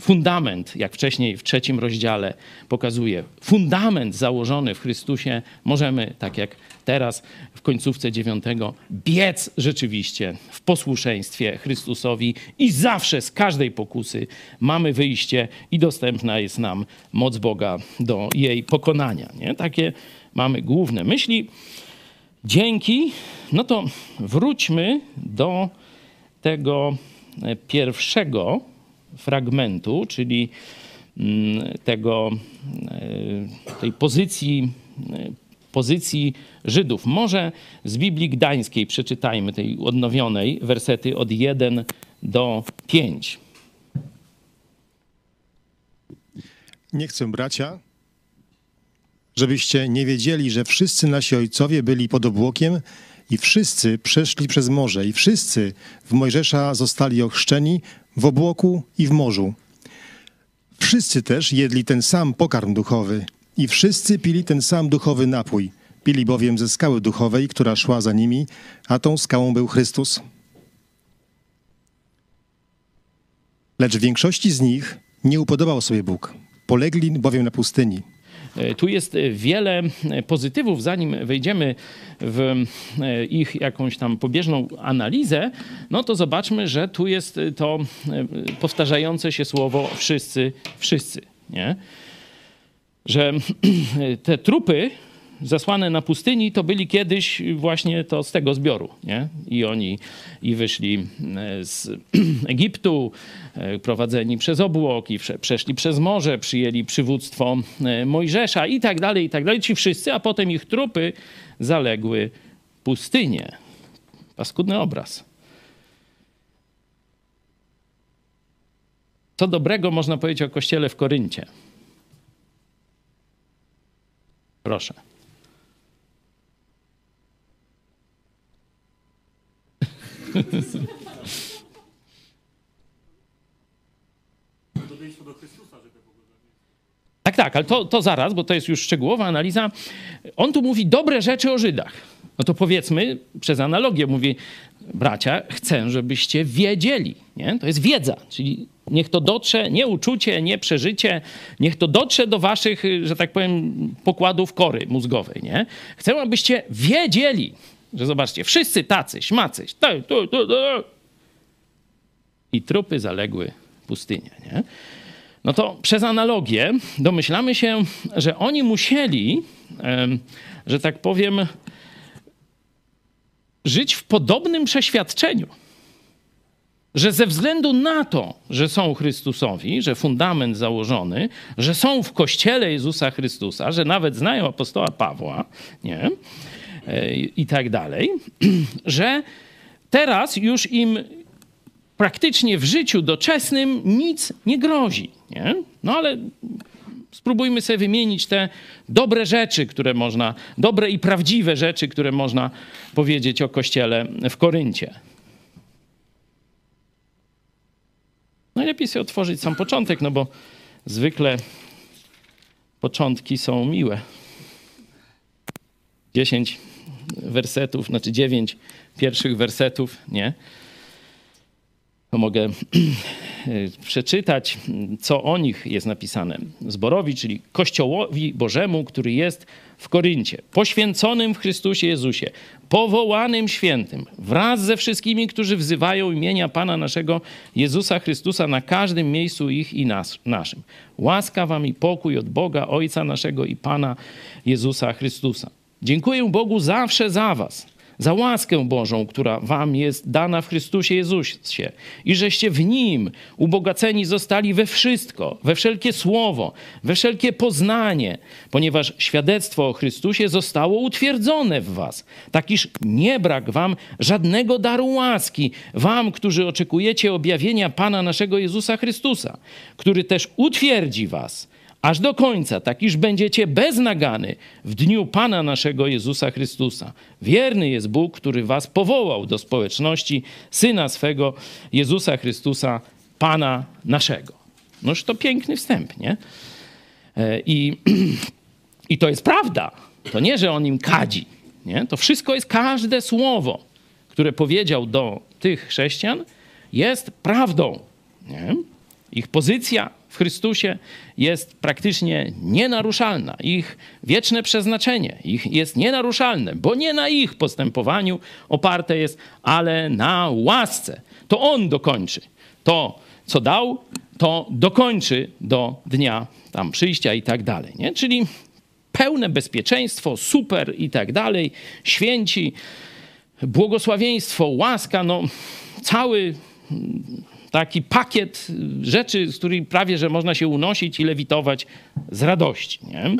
fundament, jak wcześniej w trzecim rozdziale pokazuje, fundament założony w Chrystusie, możemy, tak jak teraz w końcówce dziewiątego, biec rzeczywiście w posłuszeństwie Chrystusowi i zawsze z każdej pokusy mamy wyjście i dostępna jest nam moc Boga do jej pokonania. Nie? Takie mamy główne myśli. Dzięki. No to wróćmy do tego pierwszego fragmentu, czyli mm, tego, e, tej pozycji, e, pozycji Żydów. Może z Biblii Gdańskiej przeczytajmy, tej odnowionej, wersety od 1 do 5. Nie chcę, bracia, żebyście nie wiedzieli, że wszyscy nasi ojcowie byli pod obłokiem i wszyscy przeszli przez morze i wszyscy w Mojżesza zostali ochrzczeni w obłoku i w morzu. Wszyscy też jedli ten sam pokarm duchowy i wszyscy pili ten sam duchowy napój. Pili bowiem ze skały duchowej, która szła za nimi, a tą skałą był Chrystus. Lecz większości z nich nie upodobał sobie Bóg. Polegli bowiem na pustyni. E, tu jest wiele pozytywów, zanim wejdziemy w e, ich jakąś tam pobieżną analizę, no to zobaczmy, że tu jest to e, powtarzające się słowo wszyscy, wszyscy, nie? Że te trupy zasłane na pustyni, to byli kiedyś właśnie to z tego zbioru. Nie? I oni i wyszli e, z Egiptu, e, prowadzeni przez obłok, i przeszli przez morze, przyjęli przywództwo e, Mojżesza i tak dalej, i tak dalej. Ci wszyscy, a potem ich trupy zaległy pustynię. Paskudny obraz. Co dobrego można powiedzieć o kościele w Koryncie? Proszę. Tak, tak, ale to, to zaraz, bo to jest już szczegółowa analiza. On tu mówi dobre rzeczy o Żydach. No to powiedzmy, przez analogię mówi, bracia, chcę, żebyście wiedzieli. Nie? To jest wiedza, czyli niech to dotrze, nie uczucie, nie przeżycie, niech to dotrze do waszych, że tak powiem, pokładów kory mózgowej. Nie? Chcę, abyście wiedzieli, że zobaczcie, wszyscy tacy, śmacy, tu, tu, tu, i trupy zaległy pustynię. Nie? No to przez analogię domyślamy się, że oni musieli, że tak powiem, żyć w podobnym przeświadczeniu. że ze względu na to, że są Chrystusowi, że fundament założony, że są w kościele Jezusa Chrystusa, że nawet znają apostoła Pawła, nie? I tak dalej, że teraz już im praktycznie w życiu doczesnym nic nie grozi. Nie? No ale spróbujmy sobie wymienić te dobre rzeczy, które można, dobre i prawdziwe rzeczy, które można powiedzieć o kościele w Koryncie. Najlepiej sobie otworzyć sam początek, no bo zwykle początki są miłe. Dziesięć wersetów, znaczy dziewięć pierwszych wersetów, nie? To mogę przeczytać, co o nich jest napisane. Zborowi, czyli Kościołowi Bożemu, który jest w Koryncie, poświęconym w Chrystusie Jezusie, powołanym świętym, wraz ze wszystkimi, którzy wzywają imienia Pana naszego Jezusa Chrystusa na każdym miejscu ich i nas, naszym. Łaska wam i pokój od Boga, Ojca naszego i Pana Jezusa Chrystusa. Dziękuję Bogu zawsze za was za łaskę Bożą, która wam jest dana w Chrystusie Jezusie i żeście w Nim ubogaceni zostali we wszystko, we wszelkie słowo, we wszelkie poznanie, ponieważ świadectwo o Chrystusie zostało utwierdzone w was, tak iż nie brak wam żadnego daru łaski, wam, którzy oczekujecie objawienia Pana naszego Jezusa Chrystusa, który też utwierdzi was, aż do końca, tak iż będziecie beznagany w dniu Pana naszego Jezusa Chrystusa. Wierny jest Bóg, który was powołał do społeczności Syna swego Jezusa Chrystusa, Pana naszego. Noż to piękny wstęp, nie? E, I, I to jest prawda. To nie, że on im kadzi. Nie? To wszystko jest, każde słowo, które powiedział do tych chrześcijan, jest prawdą. Nie? Ich pozycja w Chrystusie jest praktycznie nienaruszalna. Ich wieczne przeznaczenie ich jest nienaruszalne, bo nie na ich postępowaniu oparte jest, ale na łasce. To On dokończy. To, co dał, to dokończy do dnia tam przyjścia i tak dalej. Nie? Czyli pełne bezpieczeństwo, super i tak dalej, święci, błogosławieństwo, łaska, no cały taki pakiet rzeczy, z których prawie że można się unosić i lewitować z radości. Nie?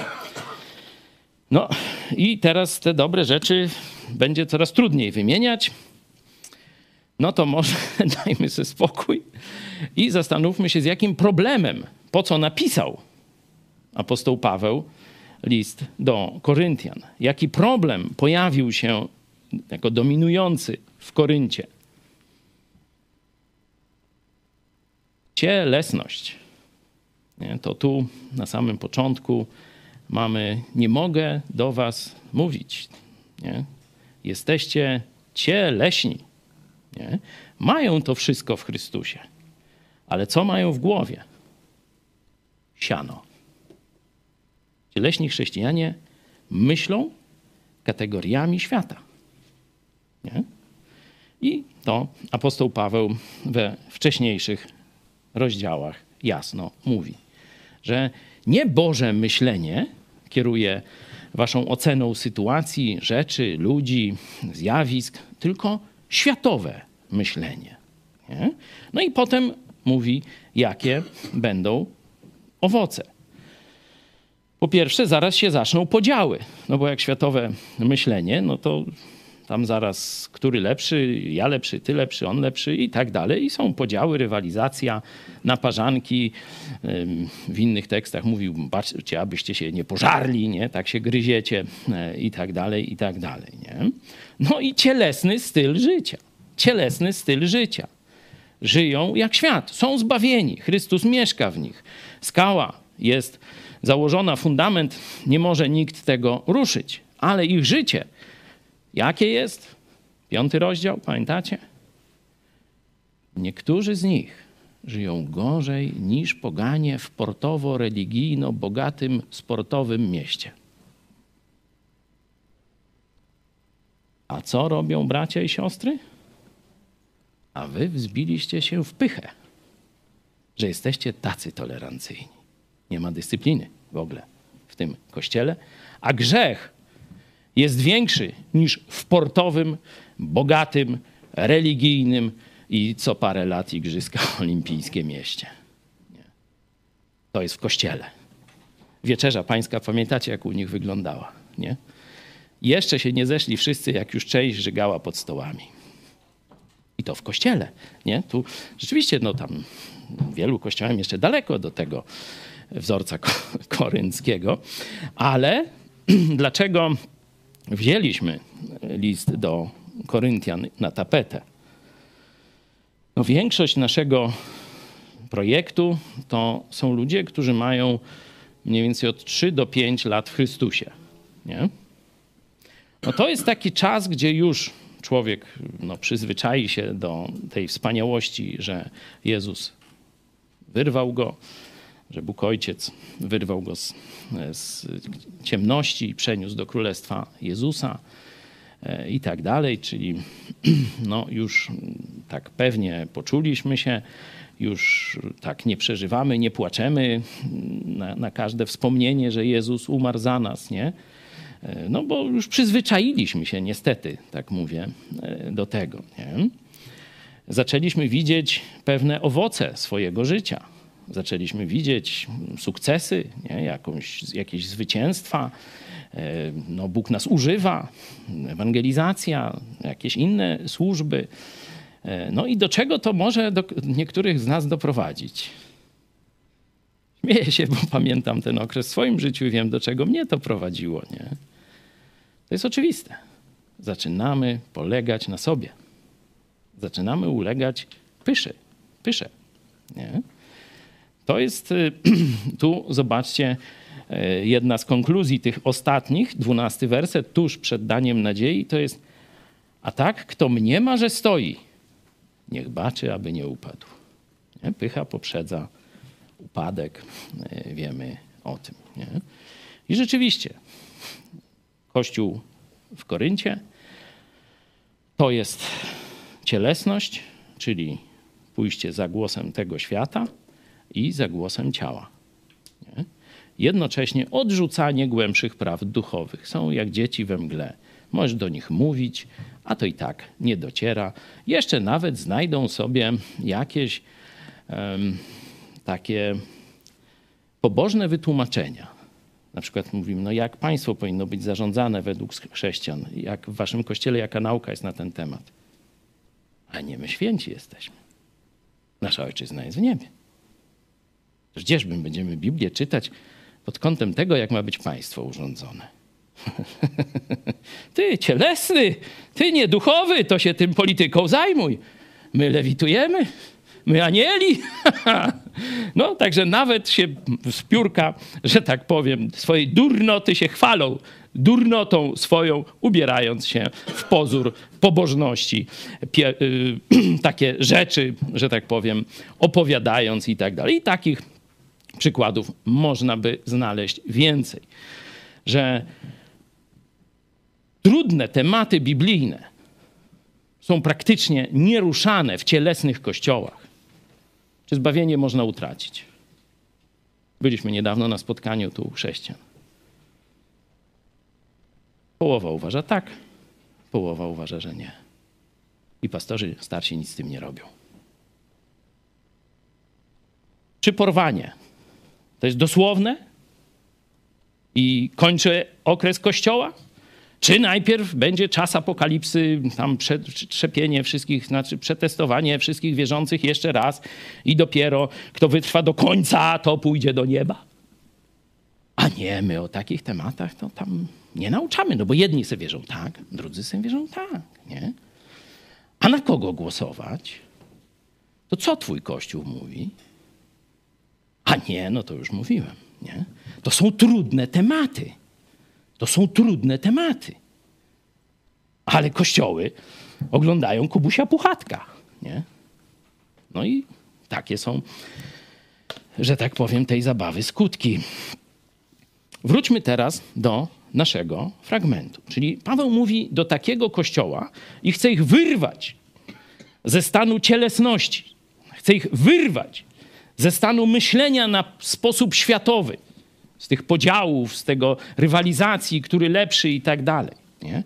No i teraz te dobre rzeczy będzie coraz trudniej wymieniać. No to może dajmy sobie spokój i zastanówmy się, z jakim problemem, po co napisał apostoł Paweł list do Koryntian. Jaki problem pojawił się jako dominujący w Koryncie. Cielesność. Nie? To tu na samym początku mamy, nie mogę do was mówić. Nie? Jesteście cieleśni. Nie? Mają to wszystko w Chrystusie. Ale co mają w głowie? Siano. Cieleśni chrześcijanie myślą kategoriami świata. Nie? I to apostoł Paweł we wcześniejszych rozdziałach jasno mówi, że nie Boże myślenie kieruje waszą oceną sytuacji, rzeczy, ludzi, zjawisk, tylko światowe myślenie. Nie? No i potem mówi, jakie będą owoce. Po pierwsze, zaraz się zaczną podziały, no bo jak światowe myślenie, no to tam zaraz, który lepszy, ja lepszy, ty lepszy, on lepszy i tak dalej. I są podziały, rywalizacja, naparzanki. W innych tekstach mówił, baczcie, abyście się nie pożarli, nie? tak się gryziecie e, i tak dalej, i tak dalej. Nie? No i cielesny styl życia. Cielesny styl życia. Żyją jak świat, są zbawieni, Chrystus mieszka w nich. Skała jest założona, fundament, nie może nikt tego ruszyć, ale ich życie – Jakie jest? Piąty rozdział, pamiętacie? Niektórzy z nich żyją gorzej niż poganie w portowo-religijno-bogatym, sportowym mieście. A co robią bracia i siostry? A wy wzbiliście się w pychę, że jesteście tacy tolerancyjni. Nie ma dyscypliny w ogóle w tym kościele, a grzech jest większy niż w portowym, bogatym, religijnym i co parę lat Igrzyska Olimpijskie mieście. Nie. To jest w kościele. Wieczerza pańska, pamiętacie jak u nich wyglądała, nie? Jeszcze się nie zeszli wszyscy, jak już część żygała pod stołami. I to w kościele, nie? Tu rzeczywiście, no tam wielu kościołem jeszcze daleko do tego wzorca korynckiego, ale dlaczego wzięliśmy list do Koryntian na tapetę? No większość naszego projektu to są ludzie, którzy mają mniej więcej od 3 do 5 lat w Chrystusie, nie? No to jest taki czas, gdzie już człowiek no, przyzwyczai się do tej wspaniałości, że Jezus wyrwał go, że Bóg Ojciec wyrwał go z, z ciemności i przeniósł do Królestwa Jezusa e, i tak dalej, czyli no, już tak pewnie poczuliśmy się, już tak nie przeżywamy, nie płaczemy na, na każde wspomnienie, że Jezus umarł za nas, nie? E, no bo już przyzwyczailiśmy się niestety, tak mówię, e, do tego. Nie? Zaczęliśmy widzieć pewne owoce swojego życia. Zaczęliśmy widzieć sukcesy, nie? Jakąś, jakieś zwycięstwa. E, no, Bóg nas używa, ewangelizacja, jakieś inne służby. No i do czego to może do niektórych z nas doprowadzić? Śmieję się, bo pamiętam ten okres w swoim życiu i wiem, do czego mnie to prowadziło. Nie? To jest oczywiste. Zaczynamy polegać na sobie. Zaczynamy ulegać pyszy, pysze. Nie? To jest, y, tu zobaczcie, y, jedna z konkluzji tych ostatnich, dwunasty werset, tuż przed daniem nadziei, to jest a tak, kto mniema, że stoi, niech baczy, aby nie upadł. Nie? Pycha poprzedza upadek, y, wiemy o tym. Nie? I rzeczywiście, Kościół w Koryncie to jest cielesność, czyli pójście za głosem tego świata i za głosem ciała. Nie? Jednocześnie odrzucanie głębszych praw duchowych. Są jak dzieci we mgle. Możesz do nich mówić, a to i tak nie dociera. Jeszcze nawet znajdą sobie jakieś um, takie pobożne wytłumaczenia na przykład mówimy, no jak państwo powinno być zarządzane według chrześcijan, jak w waszym kościele, jaka nauka jest na ten temat. A nie my święci jesteśmy. Nasza ojczyzna jest w niebie. Gdzież my będziemy Biblię czytać pod kątem tego, jak ma być państwo urządzone. ty cielesny, ty nieduchowy, to się tym polityką zajmuj. My lewitujemy, my anieli. no, także nawet się z piórka, że tak powiem, swojej durnoty się chwalą, durnotą swoją, ubierając się w pozór pobożności, y, takie rzeczy, że tak powiem, opowiadając i tak dalej. I takich przykładów można by znaleźć więcej. Że trudne tematy biblijne są praktycznie nieruszane w cielesnych kościołach czy zbawienie można utracić? Byliśmy niedawno na spotkaniu tu chrześcijan. Połowa uważa tak, połowa uważa, że nie. I pastorzy starsi nic z tym nie robią. Czy porwanie to jest dosłowne i kończy okres kościoła? Czy najpierw będzie czas apokalipsy, tam przetrzepienie wszystkich, znaczy przetestowanie wszystkich wierzących jeszcze raz i dopiero kto wytrwa do końca, to pójdzie do nieba? A nie, my o takich tematach to tam nie nauczamy, no bo jedni sobie wierzą tak, drudzy sobie wierzą tak, nie? A na kogo głosować? To co twój Kościół mówi? A nie, no to już mówiłem, nie? To są trudne tematy. To są trudne tematy. Ale kościoły oglądają Kubusia Puchatka. Nie? No i takie są, że tak powiem, tej zabawy skutki. Wróćmy teraz do naszego fragmentu. Czyli Paweł mówi do takiego kościoła i chce ich wyrwać ze stanu cielesności. Chce ich wyrwać ze stanu myślenia na sposób światowy z tych podziałów, z tego rywalizacji, który lepszy i tak dalej. Nie?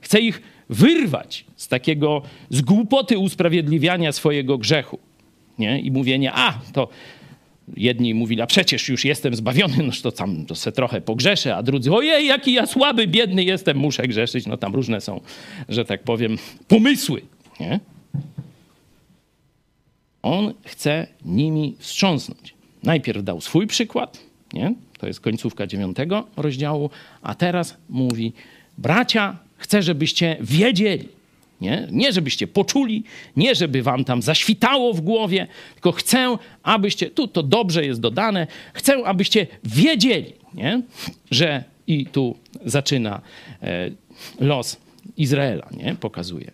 Chce ich wyrwać z takiego, z głupoty usprawiedliwiania swojego grzechu. Nie? I mówienia, a to jedni mówili, a przecież już jestem zbawiony, no to tam to se trochę pogrzeszę, a drudzy, ojej, jaki ja słaby, biedny jestem, muszę grzeszyć. No tam różne są, że tak powiem, pomysły. Nie? On chce nimi wstrząsnąć. Najpierw dał swój przykład, nie? to jest końcówka dziewiątego rozdziału, a teraz mówi, bracia, chcę, żebyście wiedzieli, nie? nie żebyście poczuli, nie żeby wam tam zaświtało w głowie, tylko chcę, abyście, tu to dobrze jest dodane, chcę, abyście wiedzieli, nie? że i tu zaczyna e, los Izraela, nie? pokazuje.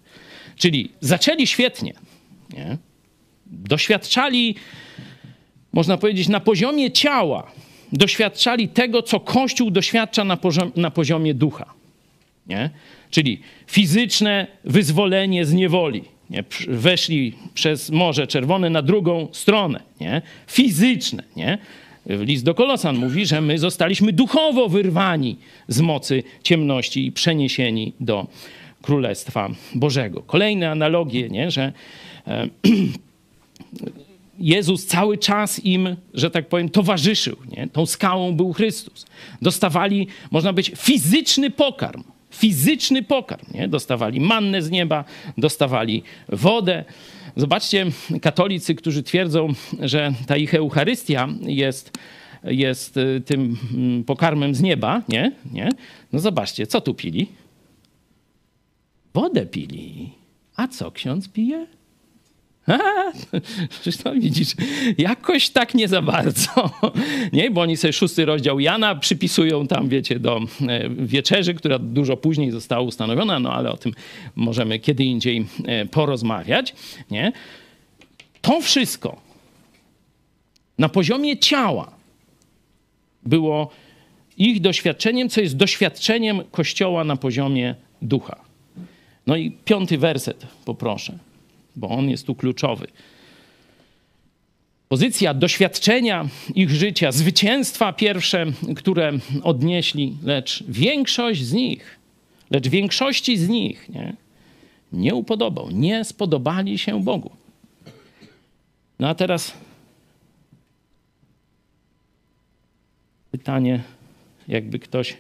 Czyli zaczęli świetnie, nie? Doświadczali, można powiedzieć, na poziomie ciała, doświadczali tego, co Kościół doświadcza na, poziom, na poziomie ducha. Nie? Czyli fizyczne wyzwolenie z niewoli. Nie? Weszli przez Morze Czerwone na drugą stronę. Nie? Fizyczne. Nie? List do Kolosan mówi, że my zostaliśmy duchowo wyrwani z mocy ciemności i przeniesieni do Królestwa Bożego. Kolejne analogie, nie? że e, Jezus cały czas im, że tak powiem, towarzyszył. Nie? Tą skałą był Chrystus. Dostawali, można być, fizyczny pokarm. Fizyczny pokarm. Nie? Dostawali mannę z nieba, dostawali wodę. Zobaczcie, katolicy, którzy twierdzą, że ta ich Eucharystia jest, jest y, tym mm, pokarmem z nieba, nie? nie? No zobaczcie, co tu pili? Wodę pili. A co ksiądz pije? Zresztą widzisz, jakoś tak nie za bardzo, nie? Bo oni sobie szósty rozdział Jana przypisują tam, wiecie, do e, wieczerzy, która dużo później została ustanowiona, no ale o tym możemy kiedy indziej e, porozmawiać, nie? To wszystko na poziomie ciała było ich doświadczeniem, co jest doświadczeniem Kościoła na poziomie ducha. No i piąty werset poproszę bo on jest tu kluczowy. Pozycja doświadczenia ich życia, zwycięstwa pierwsze, które odnieśli, lecz większość z nich, lecz większości z nich nie, nie upodobał, nie spodobali się Bogu. No a teraz pytanie, jakby ktoś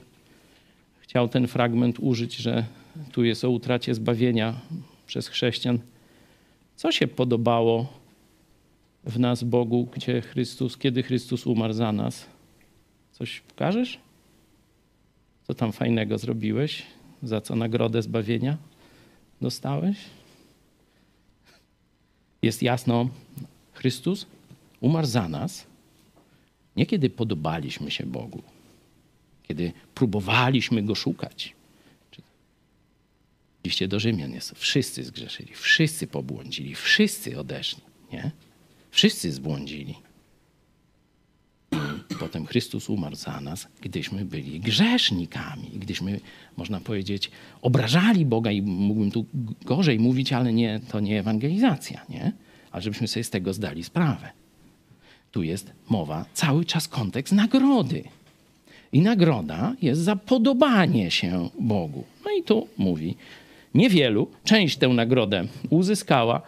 chciał ten fragment użyć, że tu jest o utracie zbawienia przez chrześcijan co się podobało w nas Bogu, gdzie Chrystus, kiedy Chrystus umarł za nas? Coś pokażesz? Co tam fajnego zrobiłeś? Za co nagrodę zbawienia dostałeś? Jest jasno, Chrystus umarł za nas, nie kiedy podobaliśmy się Bogu, kiedy próbowaliśmy Go szukać, liście do Rzymian jest, wszyscy zgrzeszyli, wszyscy pobłądzili, wszyscy odeszli, nie? Wszyscy zbłądzili. Potem Chrystus umarł za nas, gdyśmy byli grzesznikami, gdyśmy, można powiedzieć, obrażali Boga i mógłbym tu gorzej mówić, ale nie, to nie ewangelizacja, nie? Ale żebyśmy sobie z tego zdali sprawę. Tu jest mowa, cały czas kontekst nagrody. I nagroda jest za podobanie się Bogu. No i tu mówi, Niewielu, część tę nagrodę uzyskała,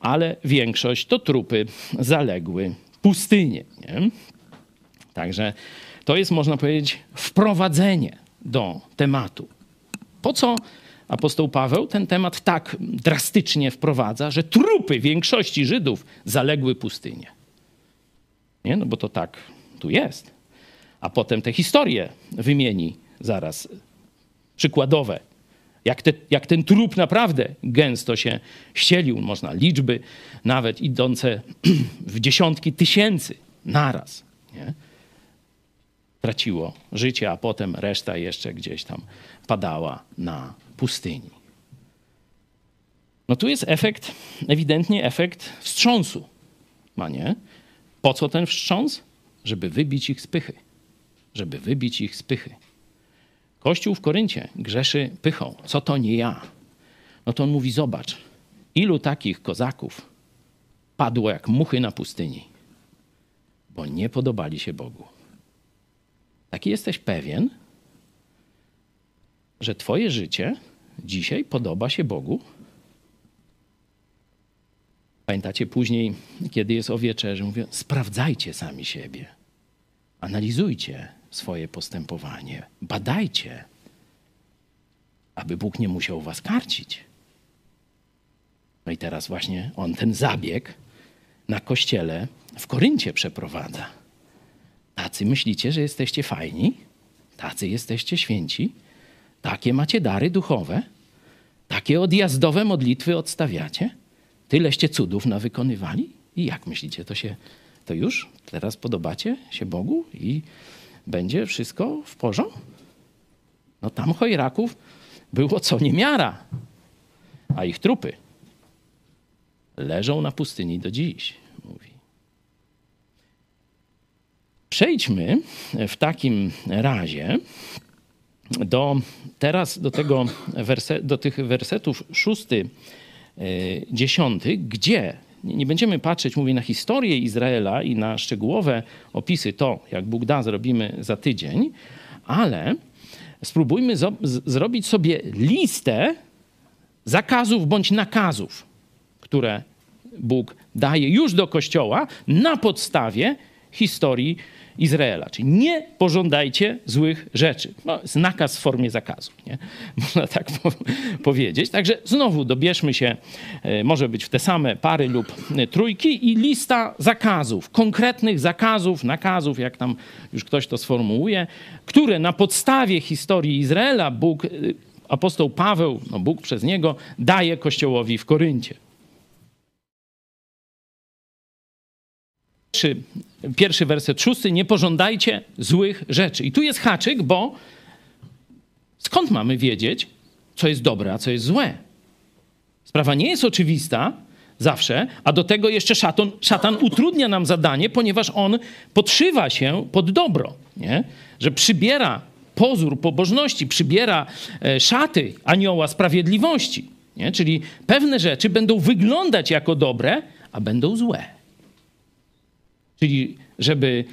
ale większość to trupy zaległy pustynie. Nie? Także to jest, można powiedzieć, wprowadzenie do tematu. Po co apostoł Paweł ten temat tak drastycznie wprowadza, że trupy większości Żydów zaległy pustynie? Nie? No bo to tak tu jest. A potem te historie wymieni zaraz przykładowe jak, te, jak ten trup naprawdę gęsto się ścielił, można liczby nawet idące w dziesiątki tysięcy naraz. Nie? Traciło życie, a potem reszta jeszcze gdzieś tam padała na pustyni. No tu jest efekt, ewidentnie efekt wstrząsu. Ma nie? Po co ten wstrząs? Żeby wybić ich z pychy. Żeby wybić ich z pychy. Kościół w Koryncie grzeszy pychą. Co to nie ja? No to on mówi: Zobacz, ilu takich kozaków padło jak muchy na pustyni, bo nie podobali się Bogu. Taki jesteś pewien, że Twoje życie dzisiaj podoba się Bogu? Pamiętacie później, kiedy jest o wieczerzy, mówię, sprawdzajcie sami siebie, analizujcie swoje postępowanie, badajcie, aby Bóg nie musiał was karcić. No i teraz właśnie on ten zabieg na kościele w Koryncie przeprowadza. Tacy myślicie, że jesteście fajni? Tacy jesteście święci? Takie macie dary duchowe? Takie odjazdowe modlitwy odstawiacie? Tyleście cudów nawykonywali? I jak myślicie, to się to już teraz podobacie się Bogu i będzie wszystko w porządku? No tam chojraków było co niemiara, a ich trupy leżą na pustyni do dziś, mówi. Przejdźmy w takim razie do teraz do, tego werse, do tych wersetów szósty, e, dziesiąty, gdzie nie będziemy patrzeć, mówię, na historię Izraela i na szczegółowe opisy, to jak Bóg da, zrobimy za tydzień, ale spróbujmy zrobić sobie listę zakazów bądź nakazów, które Bóg daje już do Kościoła na podstawie historii Izraela. Czyli nie pożądajcie złych rzeczy. No, jest nakaz w formie zakazu, nie? można tak po powiedzieć. Także znowu dobierzmy się, e, może być w te same pary lub e, trójki i lista zakazów, konkretnych zakazów, nakazów, jak tam już ktoś to sformułuje, które na podstawie historii Izraela Bóg, e, apostoł Paweł, no Bóg przez niego daje Kościołowi w Koryncie. Pierwszy, pierwszy werset szósty, nie pożądajcie złych rzeczy. I tu jest haczyk, bo skąd mamy wiedzieć, co jest dobre, a co jest złe? Sprawa nie jest oczywista zawsze, a do tego jeszcze szatan, szatan utrudnia nam zadanie, ponieważ on podszywa się pod dobro, nie? że przybiera pozór pobożności, przybiera e, szaty anioła sprawiedliwości. Nie? Czyli pewne rzeczy będą wyglądać jako dobre, a będą złe. Czyli, żeby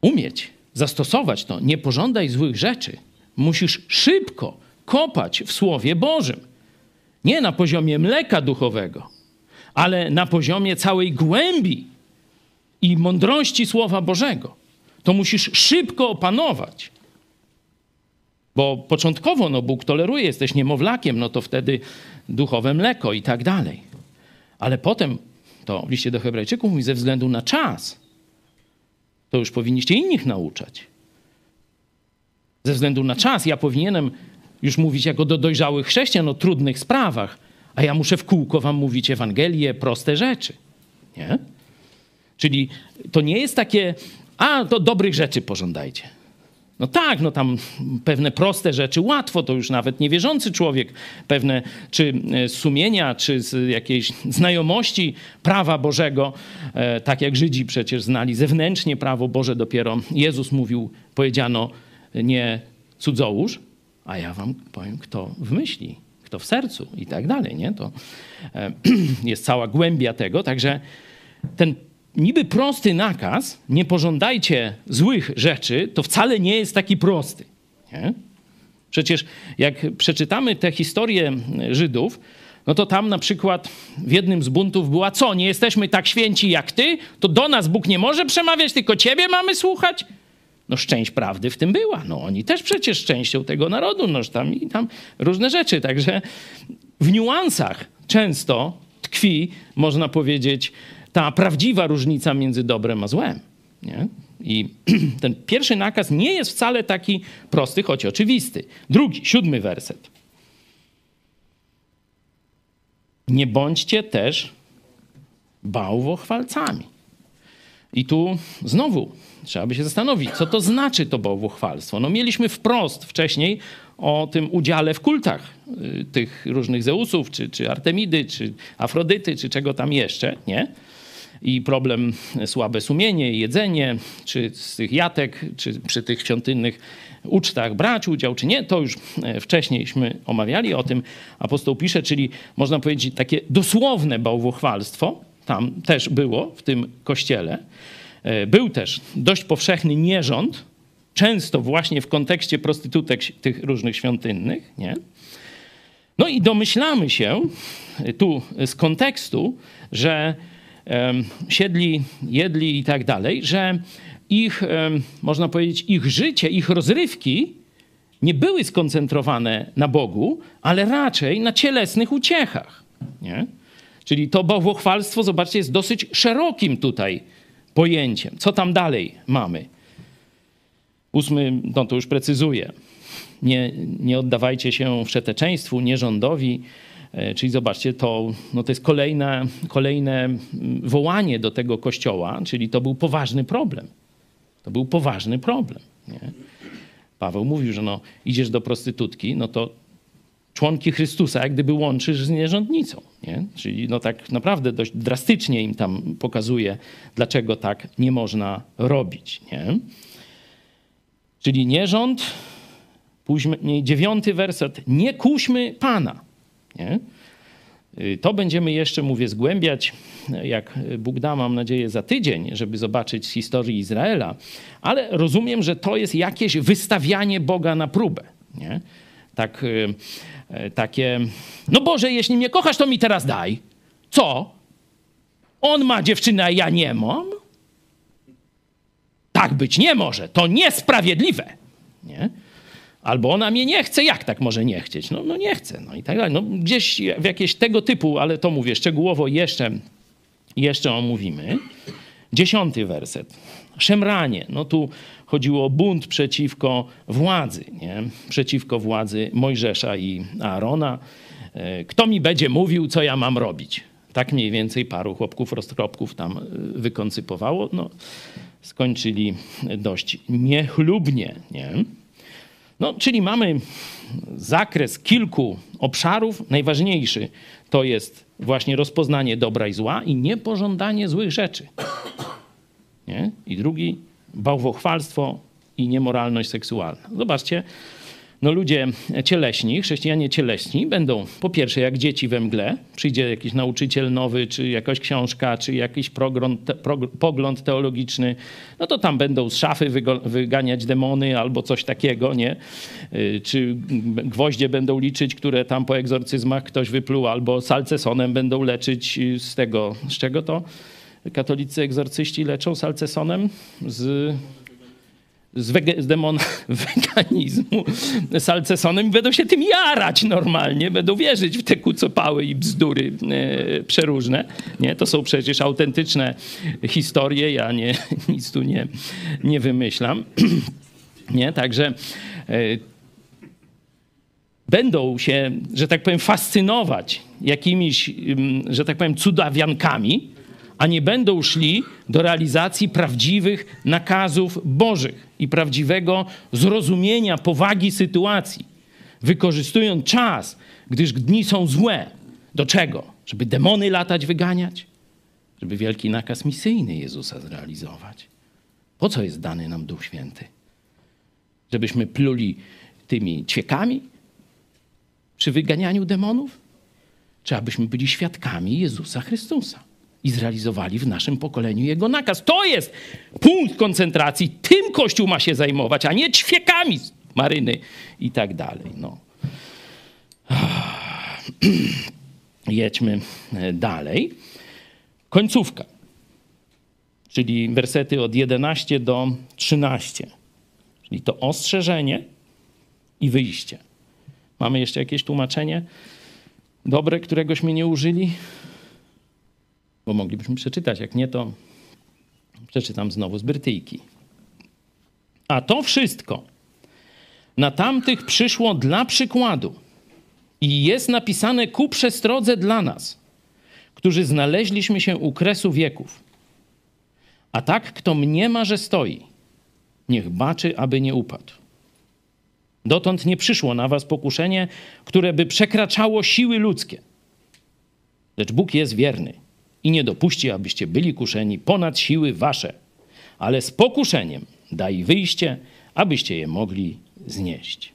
umieć zastosować to, nie pożądaj złych rzeczy, musisz szybko kopać w Słowie Bożym. Nie na poziomie mleka duchowego, ale na poziomie całej głębi i mądrości Słowa Bożego. To musisz szybko opanować. Bo początkowo no, Bóg toleruje, jesteś niemowlakiem, no to wtedy duchowe mleko i tak dalej. Ale potem to w liście do Hebrajczyków mówi ze względu na czas. To już powinniście innych nauczać. Ze względu na czas ja powinienem już mówić jako do dojrzałych chrześcijan o trudnych sprawach, a ja muszę w kółko wam mówić Ewangelię, proste rzeczy. Nie? Czyli to nie jest takie, a to dobrych rzeczy pożądajcie. No tak, no tam pewne proste rzeczy łatwo, to już nawet niewierzący człowiek, pewne czy e, z sumienia, czy z jakiejś znajomości prawa Bożego, e, tak jak Żydzi przecież znali zewnętrznie prawo Boże, dopiero Jezus mówił, powiedziano nie cudzołóż, a ja wam powiem, kto w myśli, kto w sercu i tak dalej, nie? To e, jest cała głębia tego, także ten niby prosty nakaz, nie pożądajcie złych rzeczy, to wcale nie jest taki prosty. Nie? Przecież jak przeczytamy tę historię Żydów, no to tam na przykład w jednym z buntów była co, nie jesteśmy tak święci jak ty? To do nas Bóg nie może przemawiać, tylko ciebie mamy słuchać? No szczęść prawdy w tym była. No oni też przecież częścią tego narodu, noż tam i tam różne rzeczy. Także w niuansach często tkwi, można powiedzieć, ta prawdziwa różnica między dobrem a złem. Nie? I ten pierwszy nakaz nie jest wcale taki prosty, choć oczywisty. Drugi, siódmy werset. Nie bądźcie też bałwochwalcami. I tu znowu trzeba by się zastanowić, co to znaczy to bałwochwalstwo. No mieliśmy wprost wcześniej o tym udziale w kultach y, tych różnych Zeusów, czy, czy Artemidy, czy Afrodyty, czy czego tam jeszcze, nie? I problem słabe sumienie, jedzenie, czy z tych jatek, czy przy tych świątynnych ucztach brać udział, czy nie, to już e, wcześniejśmy omawiali o tym. Apostoł pisze, czyli można powiedzieć takie dosłowne bałwochwalstwo, tam też było w tym kościele. E, był też dość powszechny nierząd, często właśnie w kontekście prostytutek tych różnych świątynnych, nie? No i domyślamy się tu z kontekstu, że siedli, jedli i tak dalej, że ich, można powiedzieć, ich życie, ich rozrywki nie były skoncentrowane na Bogu, ale raczej na cielesnych uciechach. Nie? Czyli to bałwochwalstwo, zobaczcie, jest dosyć szerokim tutaj pojęciem. Co tam dalej mamy? Ósmy, no to już precyzuje. Nie, nie oddawajcie się wszeteczeństwu, nierządowi. E, czyli zobaczcie, to, no to jest kolejne, kolejne wołanie do tego kościoła, czyli to był poważny problem. To był poważny problem. Nie? Paweł mówił, że no, idziesz do prostytutki, no to członki Chrystusa jak gdyby łączysz z nierządnicą. Nie? Czyli no tak naprawdę dość drastycznie im tam pokazuje, dlaczego tak nie można robić. Nie? Czyli nierząd, później dziewiąty werset, nie kuśmy Pana. Nie? Y, to będziemy jeszcze, mówię, zgłębiać, jak Bóg da, mam nadzieję, za tydzień, żeby zobaczyć z historii Izraela, ale rozumiem, że to jest jakieś wystawianie Boga na próbę. Nie? Tak, y, y, takie, no Boże, jeśli mnie kochasz, to mi teraz daj. Co? On ma dziewczynę, a ja nie mam? Tak być nie może. To niesprawiedliwe. Nie? Albo ona mnie nie chce, jak tak może nie chcieć? No, no nie chce, no i tak dalej. No, gdzieś w jakieś tego typu, ale to mówię, szczegółowo jeszcze, jeszcze omówimy. Dziesiąty werset. Szemranie. No tu chodziło o bunt przeciwko władzy, nie? przeciwko władzy Mojżesza i Aarona. E, kto mi będzie mówił, co ja mam robić? Tak mniej więcej paru chłopków, roztropków tam e, wykoncypowało. No, skończyli dość niechlubnie. Nie? No, czyli mamy zakres kilku obszarów. Najważniejszy to jest właśnie rozpoznanie dobra i zła i niepożądanie złych rzeczy. Nie? I drugi, bałwochwalstwo i niemoralność seksualna. Zobaczcie, no ludzie cieleśni, chrześcijanie cieleśni będą po pierwsze jak dzieci we mgle, przyjdzie jakiś nauczyciel nowy, czy jakaś książka, czy jakiś progląd, te, pogląd teologiczny, no to tam będą z szafy wyganiać demony albo coś takiego, nie? Y, czy gwoździe będą liczyć, które tam po egzorcyzmach ktoś wypluł, albo salcesonem będą leczyć z tego, z czego to? Katolicy egzorcyści leczą salcesonem z z, wege, z demona weganizmu salcesonem będą się tym jarać normalnie, będą wierzyć w te kucopały i bzdury e, przeróżne. Nie? To są przecież autentyczne historie, ja nie, nic tu nie, nie wymyślam. nie? Także e, będą się, że tak powiem, fascynować jakimiś, że tak powiem, cudawiankami, a nie będą szli do realizacji prawdziwych nakazów Bożych i prawdziwego zrozumienia powagi sytuacji, wykorzystując czas, gdyż dni są złe. Do czego? Żeby demony latać, wyganiać? Żeby wielki nakaz misyjny Jezusa zrealizować. Po co jest dany nam Duch Święty? Żebyśmy pluli tymi ćwiekami przy wyganianiu demonów? Czy abyśmy byli świadkami Jezusa Chrystusa? I zrealizowali w naszym pokoleniu jego nakaz. To jest punkt koncentracji. Tym Kościół ma się zajmować, a nie ćwiekami maryny i tak dalej. No. Jedźmy e, dalej. Końcówka, czyli wersety od 11 do 13. Czyli to ostrzeżenie i wyjście. Mamy jeszcze jakieś tłumaczenie dobre, któregośmy nie użyli? Bo moglibyśmy przeczytać. Jak nie, to przeczytam znowu z Brytyjki. A to wszystko na tamtych przyszło dla przykładu i jest napisane ku przestrodze dla nas, którzy znaleźliśmy się u kresu wieków. A tak, kto mniema, że stoi, niech baczy, aby nie upadł. Dotąd nie przyszło na was pokuszenie, które by przekraczało siły ludzkie. Lecz Bóg jest wierny i nie dopuści, abyście byli kuszeni ponad siły wasze, ale z pokuszeniem daj wyjście, abyście je mogli znieść.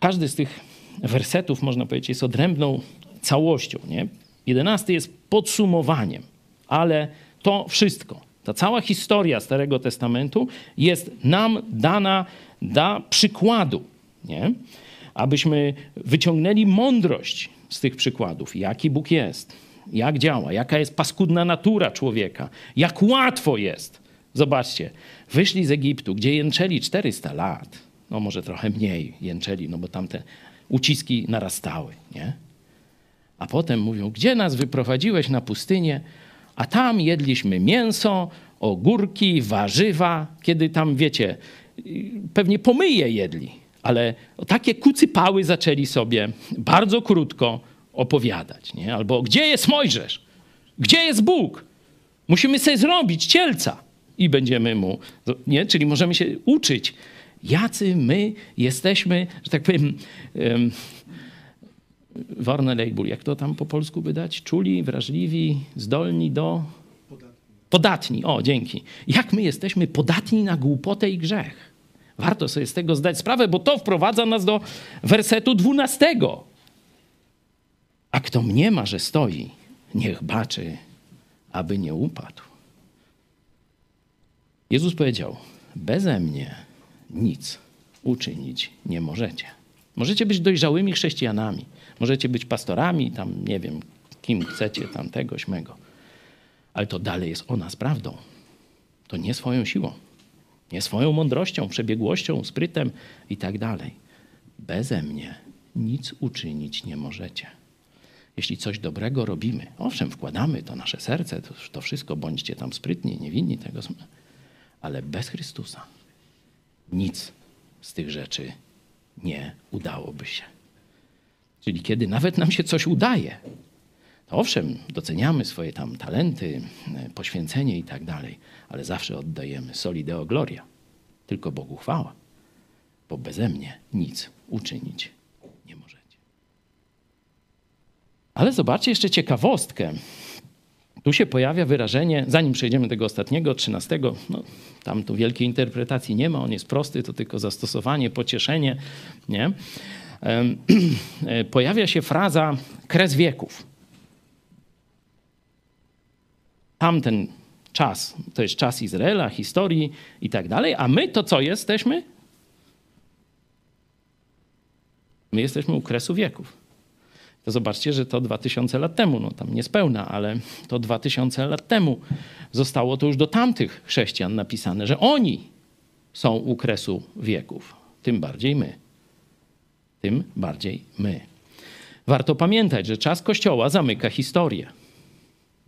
Każdy z tych wersetów, można powiedzieć, jest odrębną całością. Nie? Jedenasty jest podsumowaniem, ale to wszystko Ta cała historia Starego Testamentu jest nam dana dla przykładu, nie? abyśmy wyciągnęli mądrość z tych przykładów, jaki Bóg jest, jak działa, jaka jest paskudna natura człowieka, jak łatwo jest. Zobaczcie, wyszli z Egiptu, gdzie jęczeli 400 lat, no może trochę mniej jęczeli, no bo tamte uciski narastały, nie? A potem mówią, gdzie nas wyprowadziłeś na pustynię, a tam jedliśmy mięso, ogórki, warzywa, kiedy tam, wiecie, pewnie pomyje jedli, ale takie kucypały zaczęli sobie bardzo krótko opowiadać. Nie? Albo gdzie jest Mojżesz? Gdzie jest Bóg? Musimy sobie zrobić cielca i będziemy mu, nie? Czyli możemy się uczyć, jacy my jesteśmy, że tak powiem, um, warne label, jak to tam po polsku by dać? Czuli, wrażliwi, zdolni do... Podatni. podatni. O, dzięki. Jak my jesteśmy podatni na głupotę i grzech. Warto sobie z tego zdać sprawę, bo to wprowadza nas do wersetu dwunastego. A kto mniema, że stoi, niech baczy, aby nie upadł. Jezus powiedział: Beze mnie nic uczynić nie możecie. Możecie być dojrzałymi chrześcijanami, możecie być pastorami, tam nie wiem, kim chcecie, tam tego, śmego. Ale to dalej jest o nas prawdą. To nie swoją siłą, nie swoją mądrością, przebiegłością, sprytem i tak dalej. Beze mnie nic uczynić nie możecie. Jeśli coś dobrego robimy, owszem, wkładamy to nasze serce, to, to wszystko, bądźcie tam sprytni, niewinni tego, ale bez Chrystusa nic z tych rzeczy nie udałoby się. Czyli kiedy nawet nam się coś udaje, to owszem, doceniamy swoje tam talenty, poświęcenie i tak dalej, ale zawsze oddajemy soli deo gloria. Tylko Bogu chwała, bo beze mnie nic uczynić nie możecie. Ale zobaczcie jeszcze ciekawostkę. Tu się pojawia wyrażenie, zanim przejdziemy do tego ostatniego, trzynastego, no, tam tu wielkiej interpretacji nie ma, on jest prosty, to tylko zastosowanie, pocieszenie, nie? Pojawia się fraza kres wieków. Tamten czas, to jest czas Izraela, historii i tak dalej, a my to co jesteśmy? My jesteśmy u kresu wieków to zobaczcie, że to 2000 lat temu, no tam niespełna, ale to 2000 lat temu zostało to już do tamtych chrześcijan napisane, że oni są u kresu wieków. Tym bardziej my. Tym bardziej my. Warto pamiętać, że czas Kościoła zamyka historię.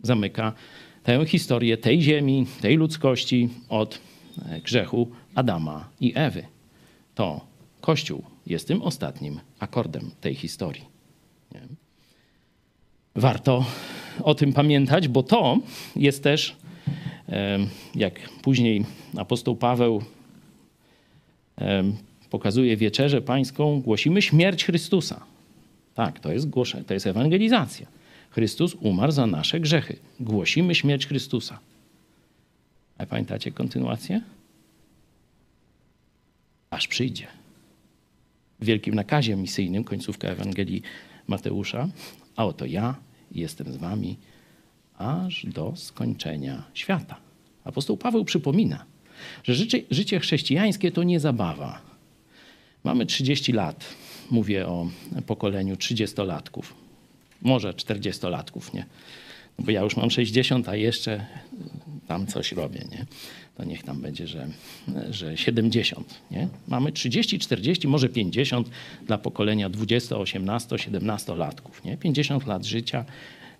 Zamyka tę historię tej ziemi, tej ludzkości od e, grzechu Adama i Ewy. To Kościół jest tym ostatnim akordem tej historii. Warto o tym pamiętać, bo to jest też, jak później apostoł Paweł pokazuje wieczerzę pańską, głosimy śmierć Chrystusa. Tak, to jest to jest ewangelizacja. Chrystus umarł za nasze grzechy. Głosimy śmierć Chrystusa. A pamiętacie kontynuację? Aż przyjdzie. W wielkim nakazie misyjnym, końcówka Ewangelii Mateusza, a oto ja jestem z wami aż do skończenia świata. Apostoł Paweł przypomina, że życie, życie chrześcijańskie to nie zabawa. Mamy 30 lat, mówię o pokoleniu 30-latków, może 40-latków, nie? No bo ja już mam 60, a jeszcze tam coś robię, nie? To niech tam będzie, że, że 70. Nie? Mamy 30, 40, może 50 dla pokolenia 20, 18, 17 latków. Nie? 50 lat życia,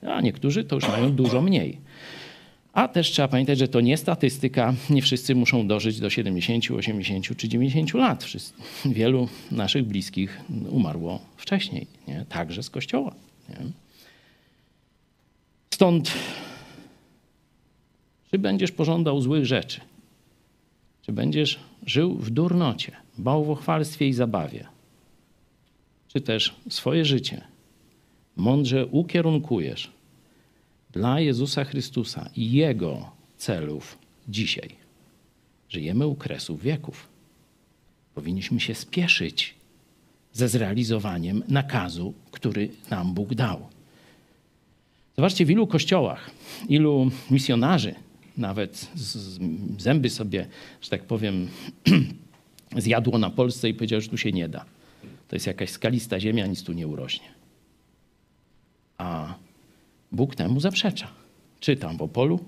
a niektórzy to już mają dużo mniej. A też trzeba pamiętać, że to nie statystyka, nie wszyscy muszą dożyć do 70, 80 czy 90 lat. Wielu naszych bliskich umarło wcześniej, nie? także z kościoła. Nie? Stąd czy będziesz pożądał złych rzeczy? Czy będziesz żył w durnocie, bałwochwalstwie i zabawie? Czy też swoje życie mądrze ukierunkujesz dla Jezusa Chrystusa i Jego celów dzisiaj? Żyjemy u kresu wieków. Powinniśmy się spieszyć ze zrealizowaniem nakazu, który nam Bóg dał. Zobaczcie, w ilu kościołach, ilu misjonarzy nawet zęby sobie, że tak powiem, zjadło na Polsce i powiedział, że tu się nie da. To jest jakaś skalista ziemia, nic tu nie urośnie. A Bóg temu zaprzecza. Czy tam w Opolu,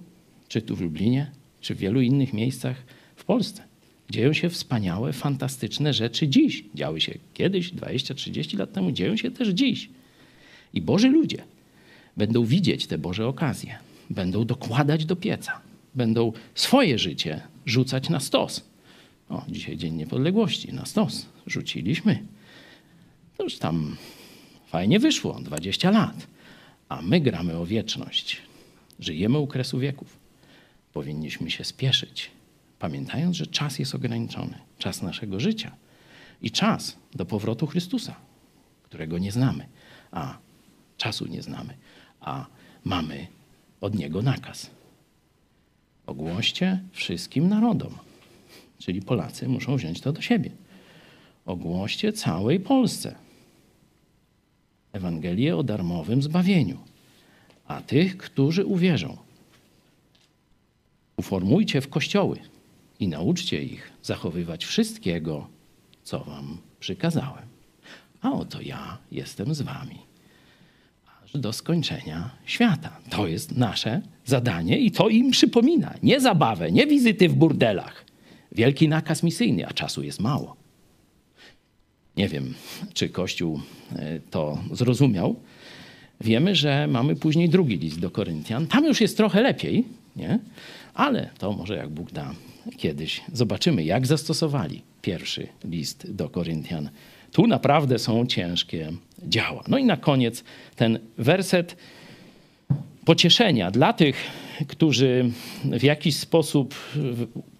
czy tu w Lublinie, czy w wielu innych miejscach w Polsce. Dzieją się wspaniałe, fantastyczne rzeczy dziś. Działy się kiedyś, 20-30 lat temu, dzieją się też dziś. I Boży ludzie będą widzieć te Boże okazje, będą dokładać do pieca, będą swoje życie rzucać na stos. O, dzisiaj Dzień Niepodległości, na stos rzuciliśmy. To już tam fajnie wyszło, 20 lat. A my gramy o wieczność. Żyjemy u kresu wieków. Powinniśmy się spieszyć, pamiętając, że czas jest ograniczony, czas naszego życia i czas do powrotu Chrystusa, którego nie znamy, a czasu nie znamy, a mamy od Niego nakaz. Ogłoście wszystkim narodom, czyli Polacy muszą wziąć to do siebie. Ogłoście całej Polsce Ewangelię o darmowym zbawieniu. A tych, którzy uwierzą, uformujcie w kościoły i nauczcie ich zachowywać wszystkiego, co wam przykazałem. A oto ja jestem z wami aż do skończenia świata. To jest nasze zadanie i to im przypomina. Nie zabawę, nie wizyty w burdelach. Wielki nakaz misyjny, a czasu jest mało. Nie wiem, czy Kościół e, to zrozumiał. Wiemy, że mamy później drugi list do Koryntian. Tam już jest trochę lepiej, nie? ale to może jak Bóg da kiedyś. Zobaczymy, jak zastosowali pierwszy list do Koryntian. Tu naprawdę są ciężkie działa. No i na koniec ten werset pocieszenia dla tych, którzy w jakiś sposób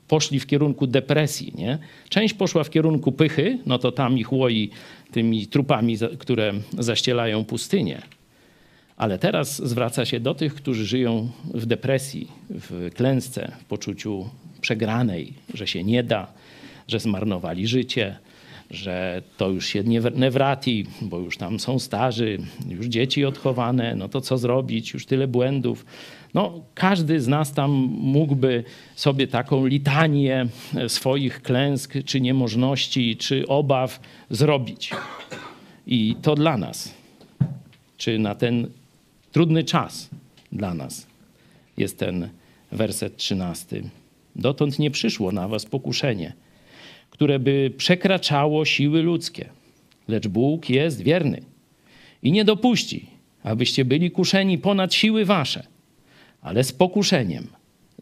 poszli w kierunku depresji. Nie? Część poszła w kierunku pychy, no to tam ich łoi tymi trupami, które zaścielają pustynię. Ale teraz zwraca się do tych, którzy żyją w depresji, w klęsce, w poczuciu przegranej, że się nie da, że zmarnowali życie, że to już się nie wrati, bo już tam są starzy, już dzieci odchowane, no to co zrobić, już tyle błędów. No, każdy z nas tam mógłby sobie taką litanię swoich klęsk, czy niemożności, czy obaw zrobić. I to dla nas, czy na ten trudny czas dla nas jest ten werset trzynasty. Dotąd nie przyszło na was pokuszenie, które by przekraczało siły ludzkie, lecz Bóg jest wierny i nie dopuści, abyście byli kuszeni ponad siły wasze – ale z pokuszeniem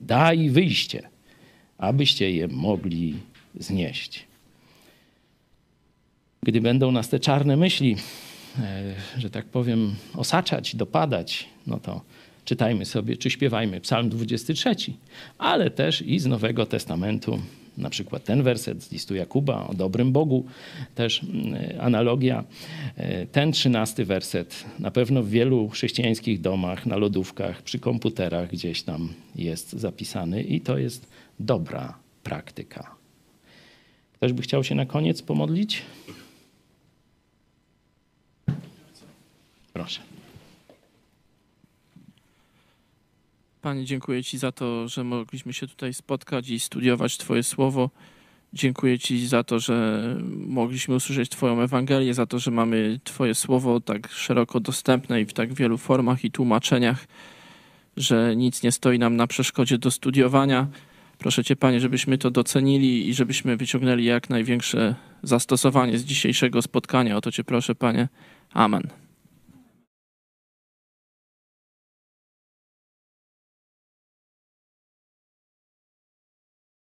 daj wyjście, abyście je mogli znieść. Gdy będą nas te czarne myśli, e, że tak powiem, osaczać, dopadać, no to czytajmy sobie, czy śpiewajmy Psalm 23, ale też i z Nowego Testamentu na przykład ten werset z listu Jakuba o dobrym Bogu, też mm, analogia. E, ten trzynasty werset na pewno w wielu chrześcijańskich domach, na lodówkach, przy komputerach gdzieś tam jest zapisany i to jest dobra praktyka. Ktoś by chciał się na koniec pomodlić? Proszę. Panie, dziękuję Ci za to, że mogliśmy się tutaj spotkać i studiować Twoje słowo. Dziękuję Ci za to, że mogliśmy usłyszeć Twoją Ewangelię, za to, że mamy Twoje słowo tak szeroko dostępne i w tak wielu formach i tłumaczeniach, że nic nie stoi nam na przeszkodzie do studiowania. Proszę Cię, Panie, żebyśmy to docenili i żebyśmy wyciągnęli jak największe zastosowanie z dzisiejszego spotkania. O to Cię proszę, Panie. Amen.